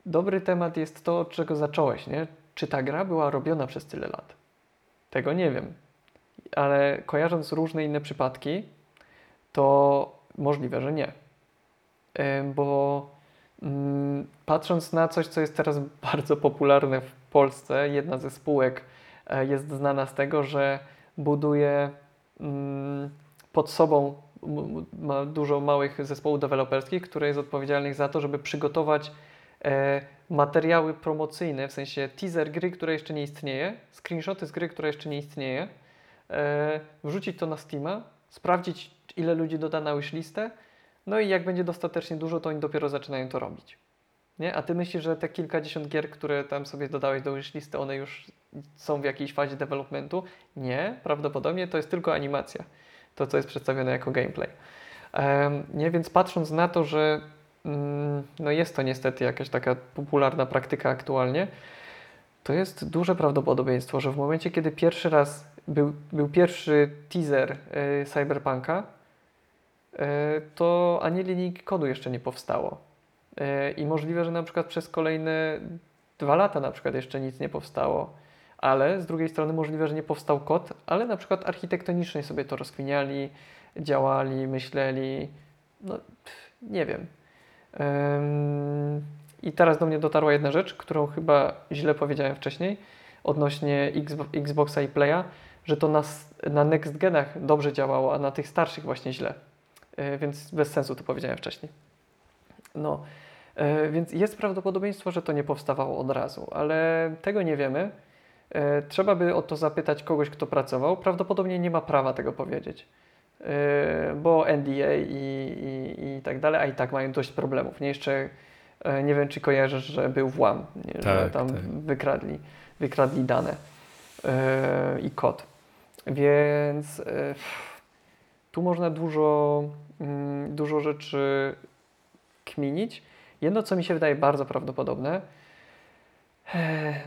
Dobry temat jest to, od czego zacząłeś, nie? Czy ta gra była robiona przez tyle lat? Tego nie wiem. Ale kojarząc różne inne przypadki, to możliwe, że nie. Bo patrząc na coś, co jest teraz bardzo popularne w Polsce, jedna ze spółek e, jest znana z tego, że buduje mm, pod sobą ma dużo małych zespołów deweloperskich, które jest odpowiedzialnych za to, żeby przygotować e, materiały promocyjne, w sensie teaser gry, która jeszcze nie istnieje, screenshoty z gry, która jeszcze nie istnieje, e, wrzucić to na Steama, sprawdzić ile ludzi doda na listę, no i jak będzie dostatecznie dużo, to oni dopiero zaczynają to robić. Nie? A ty myślisz, że te kilkadziesiąt gier, które tam sobie dodałeś do listy, one już są w jakiejś fazie developmentu? Nie, prawdopodobnie to jest tylko animacja to, co jest przedstawione jako gameplay. Nie, więc patrząc na to, że mm, no jest to niestety jakaś taka popularna praktyka aktualnie, to jest duże prawdopodobieństwo, że w momencie, kiedy pierwszy raz był, był pierwszy teaser y, Cyberpunka, to ani linijki kodu jeszcze nie powstało. Y, I możliwe, że na przykład przez kolejne dwa lata na przykład jeszcze nic nie powstało ale z drugiej strony możliwe, że nie powstał kod, ale na przykład architektonicznie sobie to rozkminiali, działali, myśleli, no nie wiem. I teraz do mnie dotarła jedna rzecz, którą chyba źle powiedziałem wcześniej odnośnie Xboxa i Playa, że to na, na next genach dobrze działało, a na tych starszych właśnie źle. E, więc bez sensu to powiedziałem wcześniej. No, e, więc jest prawdopodobieństwo, że to nie powstawało od razu, ale tego nie wiemy. E, trzeba by o to zapytać kogoś, kto pracował. Prawdopodobnie nie ma prawa tego powiedzieć, bo NDA i, i, i tak dalej, a i tak mają dość problemów. Nie jeszcze nie wiem, czy kojarzysz, że był włam, nie? Tak, że tam tak. wykradli, wykradli dane i kod. Więc tu można dużo, mm, dużo rzeczy kminić. Jedno, co mi się wydaje bardzo prawdopodobne,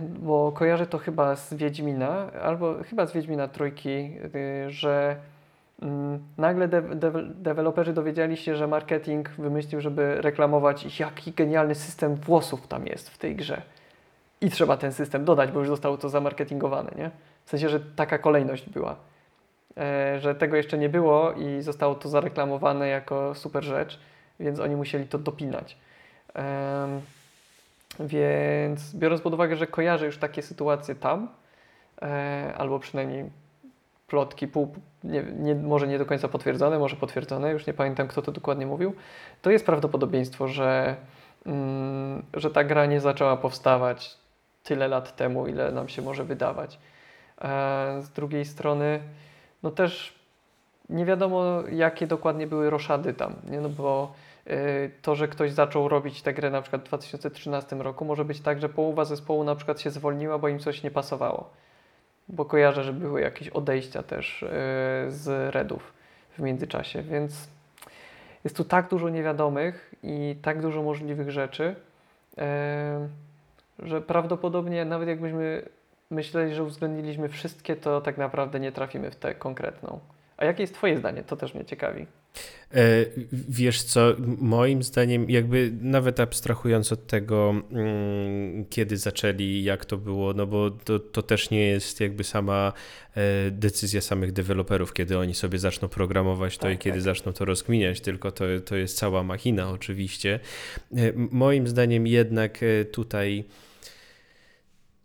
bo kojarzę to chyba z Wiedźmina, albo chyba z Wiedźmina Trójki, y, że mm, nagle de de deweloperzy dowiedzieli się, że marketing wymyślił, żeby reklamować, jaki genialny system włosów tam jest w tej grze. I trzeba ten system dodać, bo już zostało to zamarketingowane, nie? W sensie, że taka kolejność była. E, że tego jeszcze nie było i zostało to zareklamowane jako super rzecz, więc oni musieli to dopinać. Więc biorąc pod uwagę, że kojarzę już takie sytuacje tam, e, albo przynajmniej plotki, pół, nie, nie, może nie do końca potwierdzone, może potwierdzone, już nie pamiętam kto to dokładnie mówił, to jest prawdopodobieństwo, że, mm, że ta gra nie zaczęła powstawać tyle lat temu, ile nam się może wydawać. E, z drugiej strony, no też nie wiadomo, jakie dokładnie były roszady tam, nie? No bo Y, to, że ktoś zaczął robić tę grę na przykład w 2013 roku, może być tak, że połowa zespołu na przykład się zwolniła, bo im coś nie pasowało. Bo kojarzę, że były jakieś odejścia też y, z Redów w międzyczasie, więc jest tu tak dużo niewiadomych i tak dużo możliwych rzeczy, y, że prawdopodobnie nawet jakbyśmy myśleli, że uwzględniliśmy wszystkie, to tak naprawdę nie trafimy w tę konkretną. A jakie jest Twoje zdanie? To też mnie ciekawi. E, wiesz co, moim zdaniem, jakby nawet abstrahując od tego, mm, kiedy zaczęli, jak to było, no bo to, to też nie jest jakby sama e, decyzja samych deweloperów, kiedy oni sobie zaczną programować to tak, i kiedy tak. zaczną to rozkminiać, tylko to, to jest cała machina oczywiście. E, moim zdaniem jednak tutaj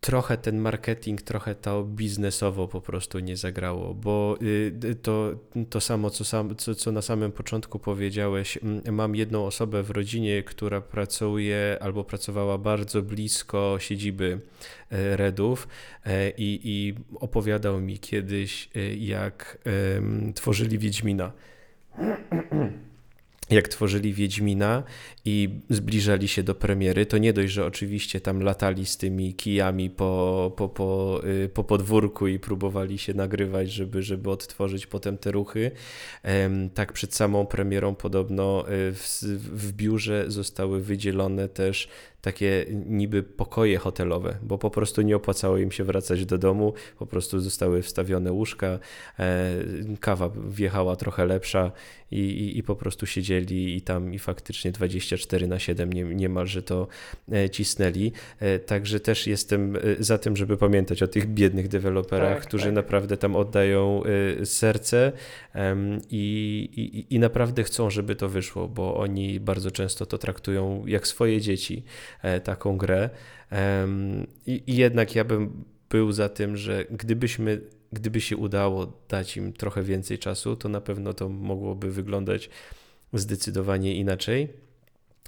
trochę ten marketing, trochę to biznesowo po prostu nie zagrało, bo y, to, to samo, co, sam, co, co na samym początku powiedziałeś, mam jedną osobę w rodzinie, która pracuje albo pracowała bardzo blisko siedziby e, Redów e, i, i opowiadał mi kiedyś, e, jak tworzyli Wiedźmina jak tworzyli Wiedźmina i zbliżali się do premiery, to nie dość, że oczywiście tam latali z tymi kijami po, po, po, y, po podwórku i próbowali się nagrywać, żeby, żeby odtworzyć potem te ruchy. Tak przed samą premierą podobno y, w, w biurze zostały wydzielone też takie niby pokoje hotelowe, bo po prostu nie opłacało im się wracać do domu, po prostu zostały wstawione łóżka, e, kawa wjechała trochę lepsza i, i, i po prostu siedzieli i tam i faktycznie 24 na 7 nie, niemalże to e, cisnęli. E, także też jestem za tym, żeby pamiętać o tych biednych deweloperach, tak, którzy tak. naprawdę tam oddają serce i, i, i naprawdę chcą, żeby to wyszło, bo oni bardzo często to traktują jak swoje dzieci. E, taką grę. I, I jednak ja bym był za tym, że gdybyśmy, gdyby się udało dać im trochę więcej czasu, to na pewno to mogłoby wyglądać zdecydowanie inaczej.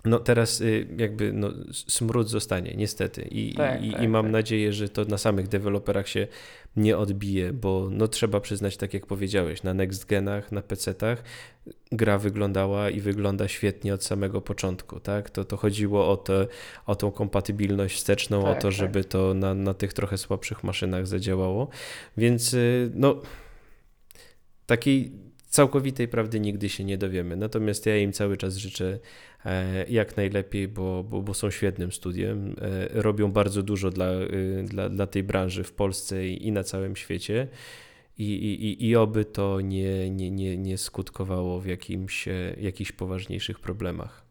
No teraz y, jakby no, smród zostanie, niestety. I, tak, i, tak, i mam tak. nadzieję, że to na samych deweloperach się nie odbije, bo no trzeba przyznać, tak jak powiedziałeś, na next genach, na PC-tach gra wyglądała i wygląda świetnie od samego początku, tak? To, to chodziło o, te, o tą kompatybilność wsteczną, o to, tak, żeby tak. to na, na tych trochę słabszych maszynach zadziałało. Więc y, no takiej całkowitej prawdy nigdy się nie dowiemy. Natomiast ja im cały czas życzę jak najlepiej, bo, bo, bo są świetnym studiem. E, robią bardzo dużo dla, y, dla, dla tej branży w Polsce i na całym świecie. I, i, i oby to nie, nie, nie, nie skutkowało w jakimś, e, jakichś poważniejszych problemach.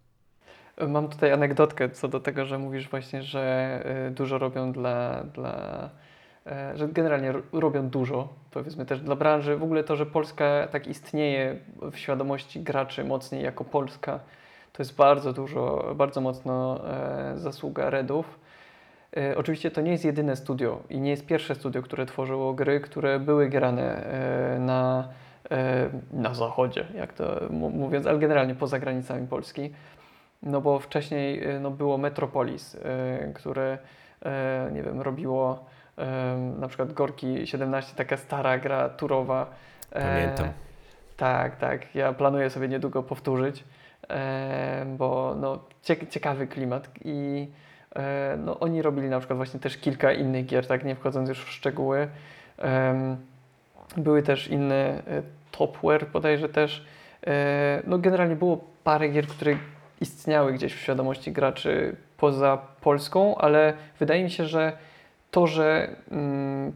Mam tutaj anegdotkę co do tego, że mówisz właśnie, że dużo robią dla, dla E, że generalnie robią dużo, powiedzmy też dla branży. W ogóle to, że Polska tak istnieje w świadomości graczy mocniej jako Polska, to jest bardzo dużo, bardzo mocno e, zasługa Redów. E, oczywiście to nie jest jedyne studio i nie jest pierwsze studio, które tworzyło gry, które były grane e, na, na zachodzie, jak to mówiąc, ale generalnie poza granicami Polski. No bo wcześniej no, było Metropolis, które nie wiem, robiło na przykład Gorki 17, taka stara gra turowa. Pamiętam. Tak, tak. Ja planuję sobie niedługo powtórzyć, bo no, ciekawy klimat i e, no, oni robili na przykład właśnie też kilka innych gier, tak nie wchodząc już w szczegóły. E, były też inne e, Topware bodajże też. E, no generalnie było parę gier, które istniały gdzieś w świadomości graczy poza Polską, ale wydaje mi się, że to, że mm,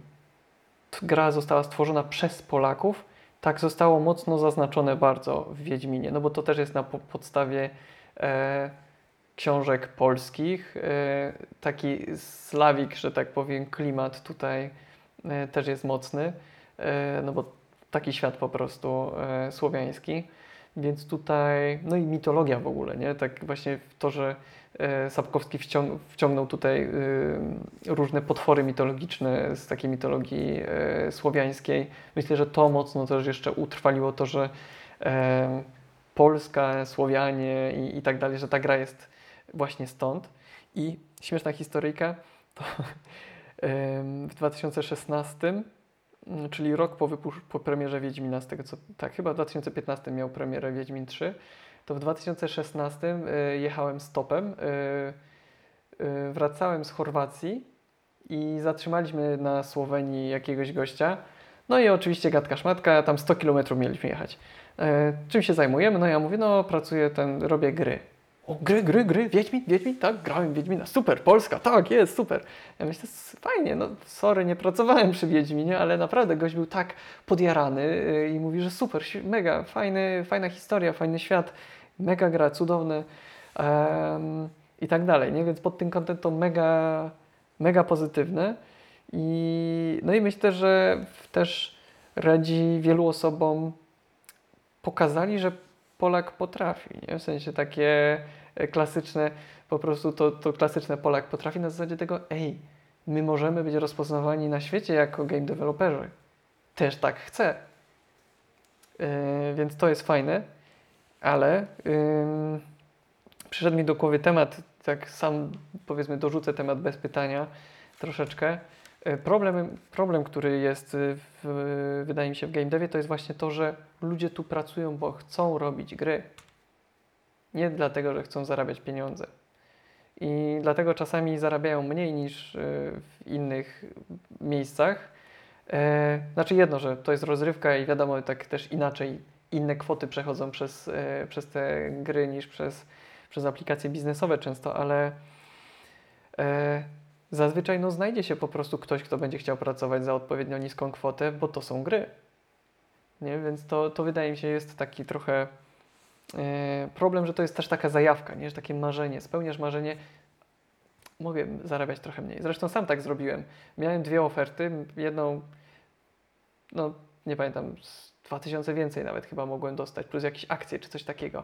gra została stworzona przez Polaków, tak zostało mocno zaznaczone bardzo w Wiedźminie, no bo to też jest na po podstawie e, książek polskich. E, taki slawik, że tak powiem, klimat tutaj e, też jest mocny, e, no bo taki świat po prostu e, słowiański. Więc tutaj, no i mitologia w ogóle, nie? Tak właśnie to, że Sapkowski wciąg wciągnął tutaj e, różne potwory mitologiczne z takiej mitologii e, słowiańskiej. Myślę, że to mocno też jeszcze utrwaliło to, że Polska, Słowianie i, i tak dalej, że ta gra jest właśnie stąd. I śmieszna historyjka, to w 2016 Mm, czyli rok po, po premierze Wiedźmina, z tego co, tak, chyba w 2015 miał premierę Wiedźmin 3, to w 2016 y, jechałem stopem, y, y, wracałem z Chorwacji i zatrzymaliśmy na Słowenii jakiegoś gościa, no i oczywiście gadka szmatka, tam 100 km mieliśmy jechać. Czym się zajmujemy? No ja mówię, no pracuję, ten, robię gry. O, gry, gry, gry, Wiedźmin, Wiedźmin, tak, grałem Wiedźmina, super, Polska, tak, jest, super. Ja myślę, fajnie, no sorry, nie pracowałem przy Wiedźminie, ale naprawdę gość był tak podjarany i mówi, że super, mega, fajny, fajna historia, fajny świat, mega gra, cudowny um, i tak dalej, nie? Więc pod tym kątem to mega, mega pozytywne i no i myślę, że też radzi wielu osobom pokazali, że Polak potrafi, nie? w sensie takie e, klasyczne, po prostu to, to klasyczne Polak potrafi na zasadzie tego, ej, my możemy być rozpoznawani na świecie jako game developerzy. Też tak chcę. Yy, więc to jest fajne, ale yy, przyszedł mi do głowy temat, tak sam powiedzmy dorzucę temat bez pytania troszeczkę. Yy, problem, problem, który jest, w, wydaje mi się, w game devie, to jest właśnie to, że ludzie tu pracują, bo chcą robić gry. Nie dlatego, że chcą zarabiać pieniądze. I dlatego czasami zarabiają mniej niż y, w innych miejscach. E, znaczy jedno, że to jest rozrywka i wiadomo, tak też inaczej inne kwoty przechodzą przez, e, przez te gry niż przez, przez aplikacje biznesowe często, ale e, zazwyczaj no, znajdzie się po prostu ktoś, kto będzie chciał pracować za odpowiednio niską kwotę, bo to są gry. Nie? Więc to, to wydaje mi się jest taki trochę E, problem, że to jest też taka zajawka, nie? że takie marzenie. Spełniasz marzenie, mogę zarabiać trochę mniej. Zresztą sam tak zrobiłem. Miałem dwie oferty, jedną, no nie pamiętam, 2000 więcej nawet chyba mogłem dostać, plus jakieś akcje czy coś takiego.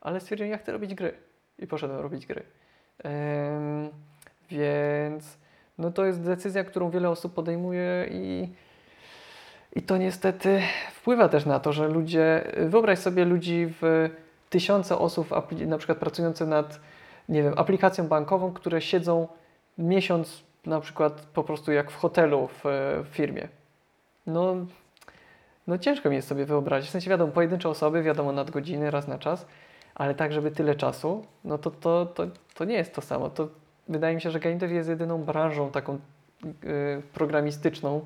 Ale stwierdziłem, ja chcę robić gry. I poszedłem robić gry. Ym, więc no to jest decyzja, którą wiele osób podejmuje i i to niestety wpływa też na to, że ludzie, wyobraź sobie ludzi w tysiące osób, na przykład pracujące nad, nie wiem, aplikacją bankową, które siedzą miesiąc na przykład po prostu jak w hotelu w, w firmie. No, no ciężko mi jest sobie wyobrazić. W sensie wiadomo, pojedyncze osoby, wiadomo, nadgodziny, raz na czas, ale tak, żeby tyle czasu, no to, to, to, to nie jest to samo. To wydaje mi się, że game dev jest jedyną branżą taką yy, programistyczną,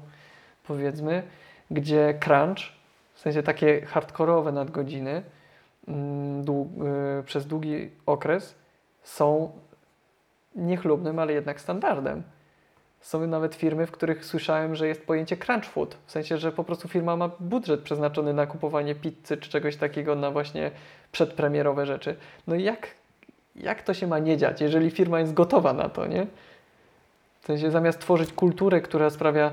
powiedzmy, gdzie crunch, w sensie takie hardkorowe nadgodziny mm, dług, y, przez długi okres są niechlubnym, ale jednak standardem. Są nawet firmy, w których słyszałem, że jest pojęcie crunch food, w sensie, że po prostu firma ma budżet przeznaczony na kupowanie pizzy czy czegoś takiego na właśnie przedpremierowe rzeczy. No i jak, jak to się ma nie dziać, jeżeli firma jest gotowa na to, nie? W sensie zamiast tworzyć kulturę, która sprawia,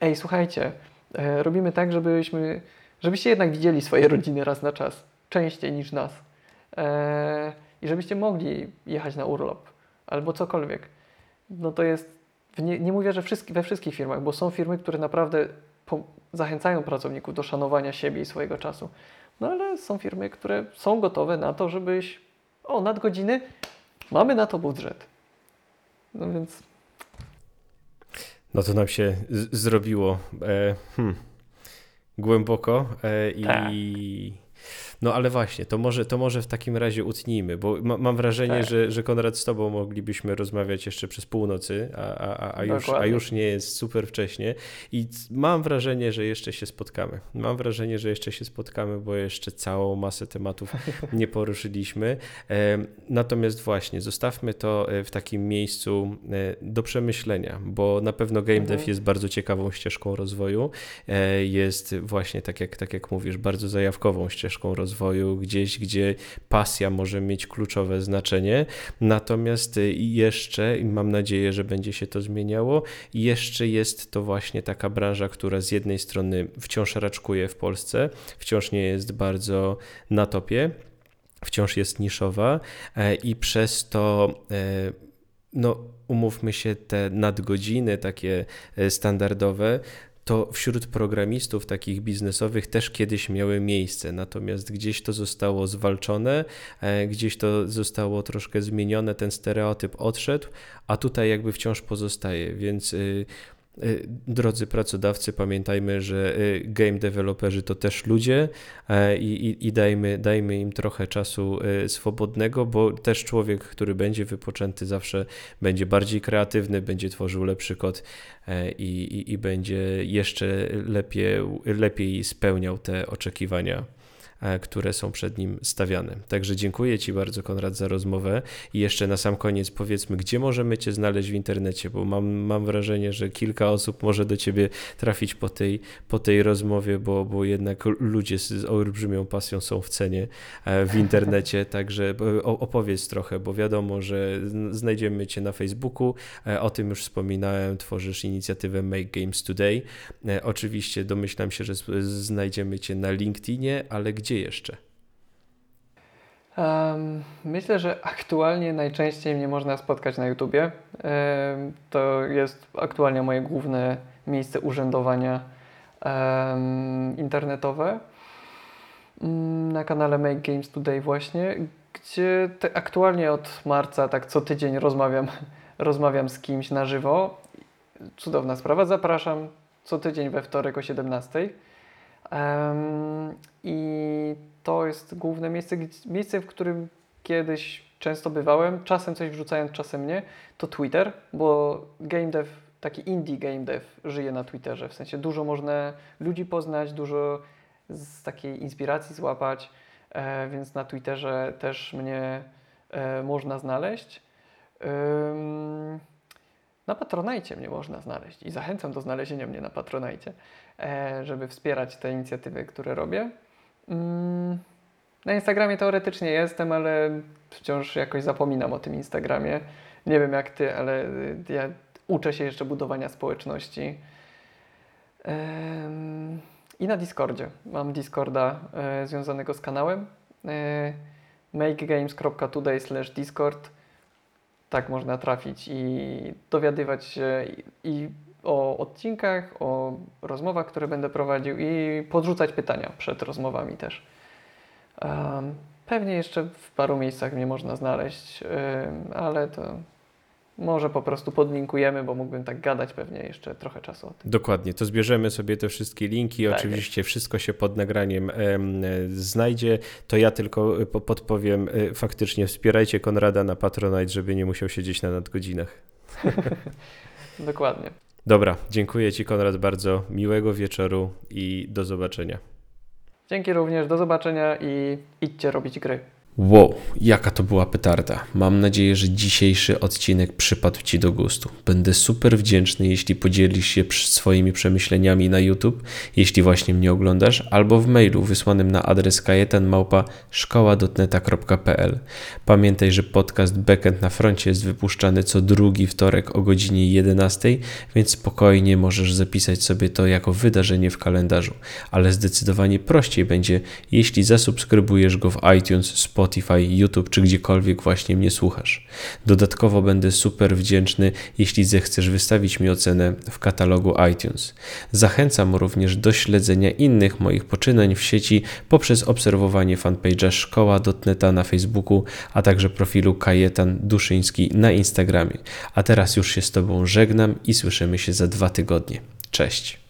ej, słuchajcie, E, robimy tak, żebyśmy, żebyście jednak widzieli swoje rodziny raz na czas, częściej niż nas. E, I żebyście mogli jechać na urlop albo cokolwiek. No to jest, nie, nie mówię, że wszystkie, we wszystkich firmach, bo są firmy, które naprawdę po, zachęcają pracowników do szanowania siebie i swojego czasu. No ale są firmy, które są gotowe na to, żebyś, o, nadgodziny, mamy na to budżet. No więc no to nam się zrobiło e, hmm, głęboko e, i, tak. No ale właśnie, to może, to może w takim razie utnijmy, bo ma, mam wrażenie, tak. że, że Konrad z tobą moglibyśmy rozmawiać jeszcze przez północy, a, a, a, już, a już nie jest super wcześnie i mam wrażenie, że jeszcze się spotkamy. Mam wrażenie, że jeszcze się spotkamy, bo jeszcze całą masę tematów nie poruszyliśmy. Natomiast właśnie, zostawmy to e, w takim miejscu e, do przemyślenia, bo na pewno game dev mhm. jest bardzo ciekawą ścieżką rozwoju. E, jest właśnie, tak jak, tak jak mówisz, bardzo zajawkową ścieżką rozwoju rozwoju, gdzieś, gdzie pasja może mieć kluczowe znaczenie. Natomiast jeszcze, i mam nadzieję, że będzie się to zmieniało, jeszcze jest to właśnie taka branża, która z jednej strony wciąż raczkuje w Polsce, wciąż nie jest bardzo na topie, wciąż jest niszowa e, i przez to e, no, umówmy się, te nadgodziny takie e, standardowe to wśród programistów takich biznesowych też kiedyś miały miejsce, natomiast gdzieś to zostało zwalczone, e, gdzieś to zostało troszkę zmienione, ten stereotyp odszedł, a tutaj jakby wciąż pozostaje, więc y, drodzy pracodawcy, pamiętajmy, że y, game developerzy to też ludzie e, i, i, i, dajmy, dajmy im trochę czasu y, swobodnego, bo też człowiek, który będzie wypoczęty, zawsze będzie bardziej kreatywny, będzie tworzył lepszy kod e, i, i będzie jeszcze lepiej, lepiej spełniał te oczekiwania które są przed nim stawiane. Także dziękuję Ci bardzo, Konrad, za rozmowę. I jeszcze na sam koniec powiedzmy, gdzie możemy Cię znaleźć w internecie, bo mam, mam wrażenie, że kilka osób może do Ciebie trafić po tej, po tej rozmowie, bo, bo jednak ludzie z olbrzymią pasją są w cenie e, w internecie. Także opowiedz trochę, bo wiadomo, że znajdziemy Cię na Facebooku. E, o tym już wspominałem. Tworzysz inicjatywę Make Games Today. Oczywiście domyślam się, że znajdziemy Cię na LinkedInie, ale gdzie gdzie jeszcze? Um, myślę, że aktualnie najczęściej mnie można spotkać na YouTubie. Um, to jest aktualnie moje główne miejsce urzędowania um, internetowe. Mm, na kanale Make Games Today właśnie, gdzie aktualnie od marca tak co tydzień rozmawiam, rozmawiam z kimś na żywo. Cudowna sprawa. Zapraszam co tydzień we wtorek o 17. Um, I to jest główne miejsce, miejsce, w którym kiedyś często bywałem, czasem coś wrzucając, czasem nie, to Twitter, bo game dev, taki indie game dev żyje na Twitterze, w sensie dużo można ludzi poznać, dużo z takiej inspiracji złapać, e, więc na Twitterze też mnie e, można znaleźć. Ym, na Patronajcie mnie można znaleźć i zachęcam do znalezienia mnie na Patronajcie, e, żeby wspierać te inicjatywy, które robię. Mm, na Instagramie teoretycznie jestem, ale wciąż jakoś zapominam o tym Instagramie. Nie wiem jak ty, ale ja uczę się jeszcze budowania społeczności. I na Discordzie. Mam Discorda e, związanego z kanałem. E, makegames.today discord. Tak można trafić i dowiadywać się i o odcinkach, o rozmowach, które będę prowadził i podrzucać pytania przed rozmowami też. Um, pewnie jeszcze w paru miejscach mnie można znaleźć, um, ale to może po prostu podlinkujemy, bo mógłbym tak gadać pewnie jeszcze trochę czasu o tym. Dokładnie, to zbierzemy sobie te wszystkie linki. Tak Oczywiście jest. wszystko się pod nagraniem znajdzie. To ja tylko e, podpowiem, e, faktycznie wspierajcie Konrada na Patronite, żeby nie musiał siedzieć na nadgodzinach. Dokładnie. Dobra, dziękuję Ci Konrad bardzo. Miłego wieczoru i do zobaczenia. Dzięki również, do zobaczenia i idźcie robić gry. Wow, jaka to była petarda. Mam nadzieję, że dzisiejszy odcinek przypadł Ci do gustu. Będę super wdzięczny, jeśli podzielisz się swoimi przemyśleniami na YouTube, jeśli właśnie mnie oglądasz, albo w mailu wysłanym na adres kajetanmałpa.szkoła.neta.pl. Pamiętaj, że podcast Backend na froncie jest wypuszczany co drugi wtorek o godzinie 11, więc spokojnie możesz zapisać sobie to jako wydarzenie w kalendarzu, ale zdecydowanie prościej będzie, jeśli zasubskrybujesz go w iTunes, Spotify, Spotify, YouTube czy gdziekolwiek właśnie mnie słuchasz. Dodatkowo będę super wdzięczny, jeśli zechcesz wystawić mi ocenę w katalogu iTunes. Zachęcam również do śledzenia innych moich poczynań w sieci poprzez obserwowanie fanpage'a szkoła.neta na Facebooku, a także profilu Kajetan Duszyński na Instagramie. A teraz już się z Tobą żegnam i słyszymy się za dwa tygodnie. Cześć!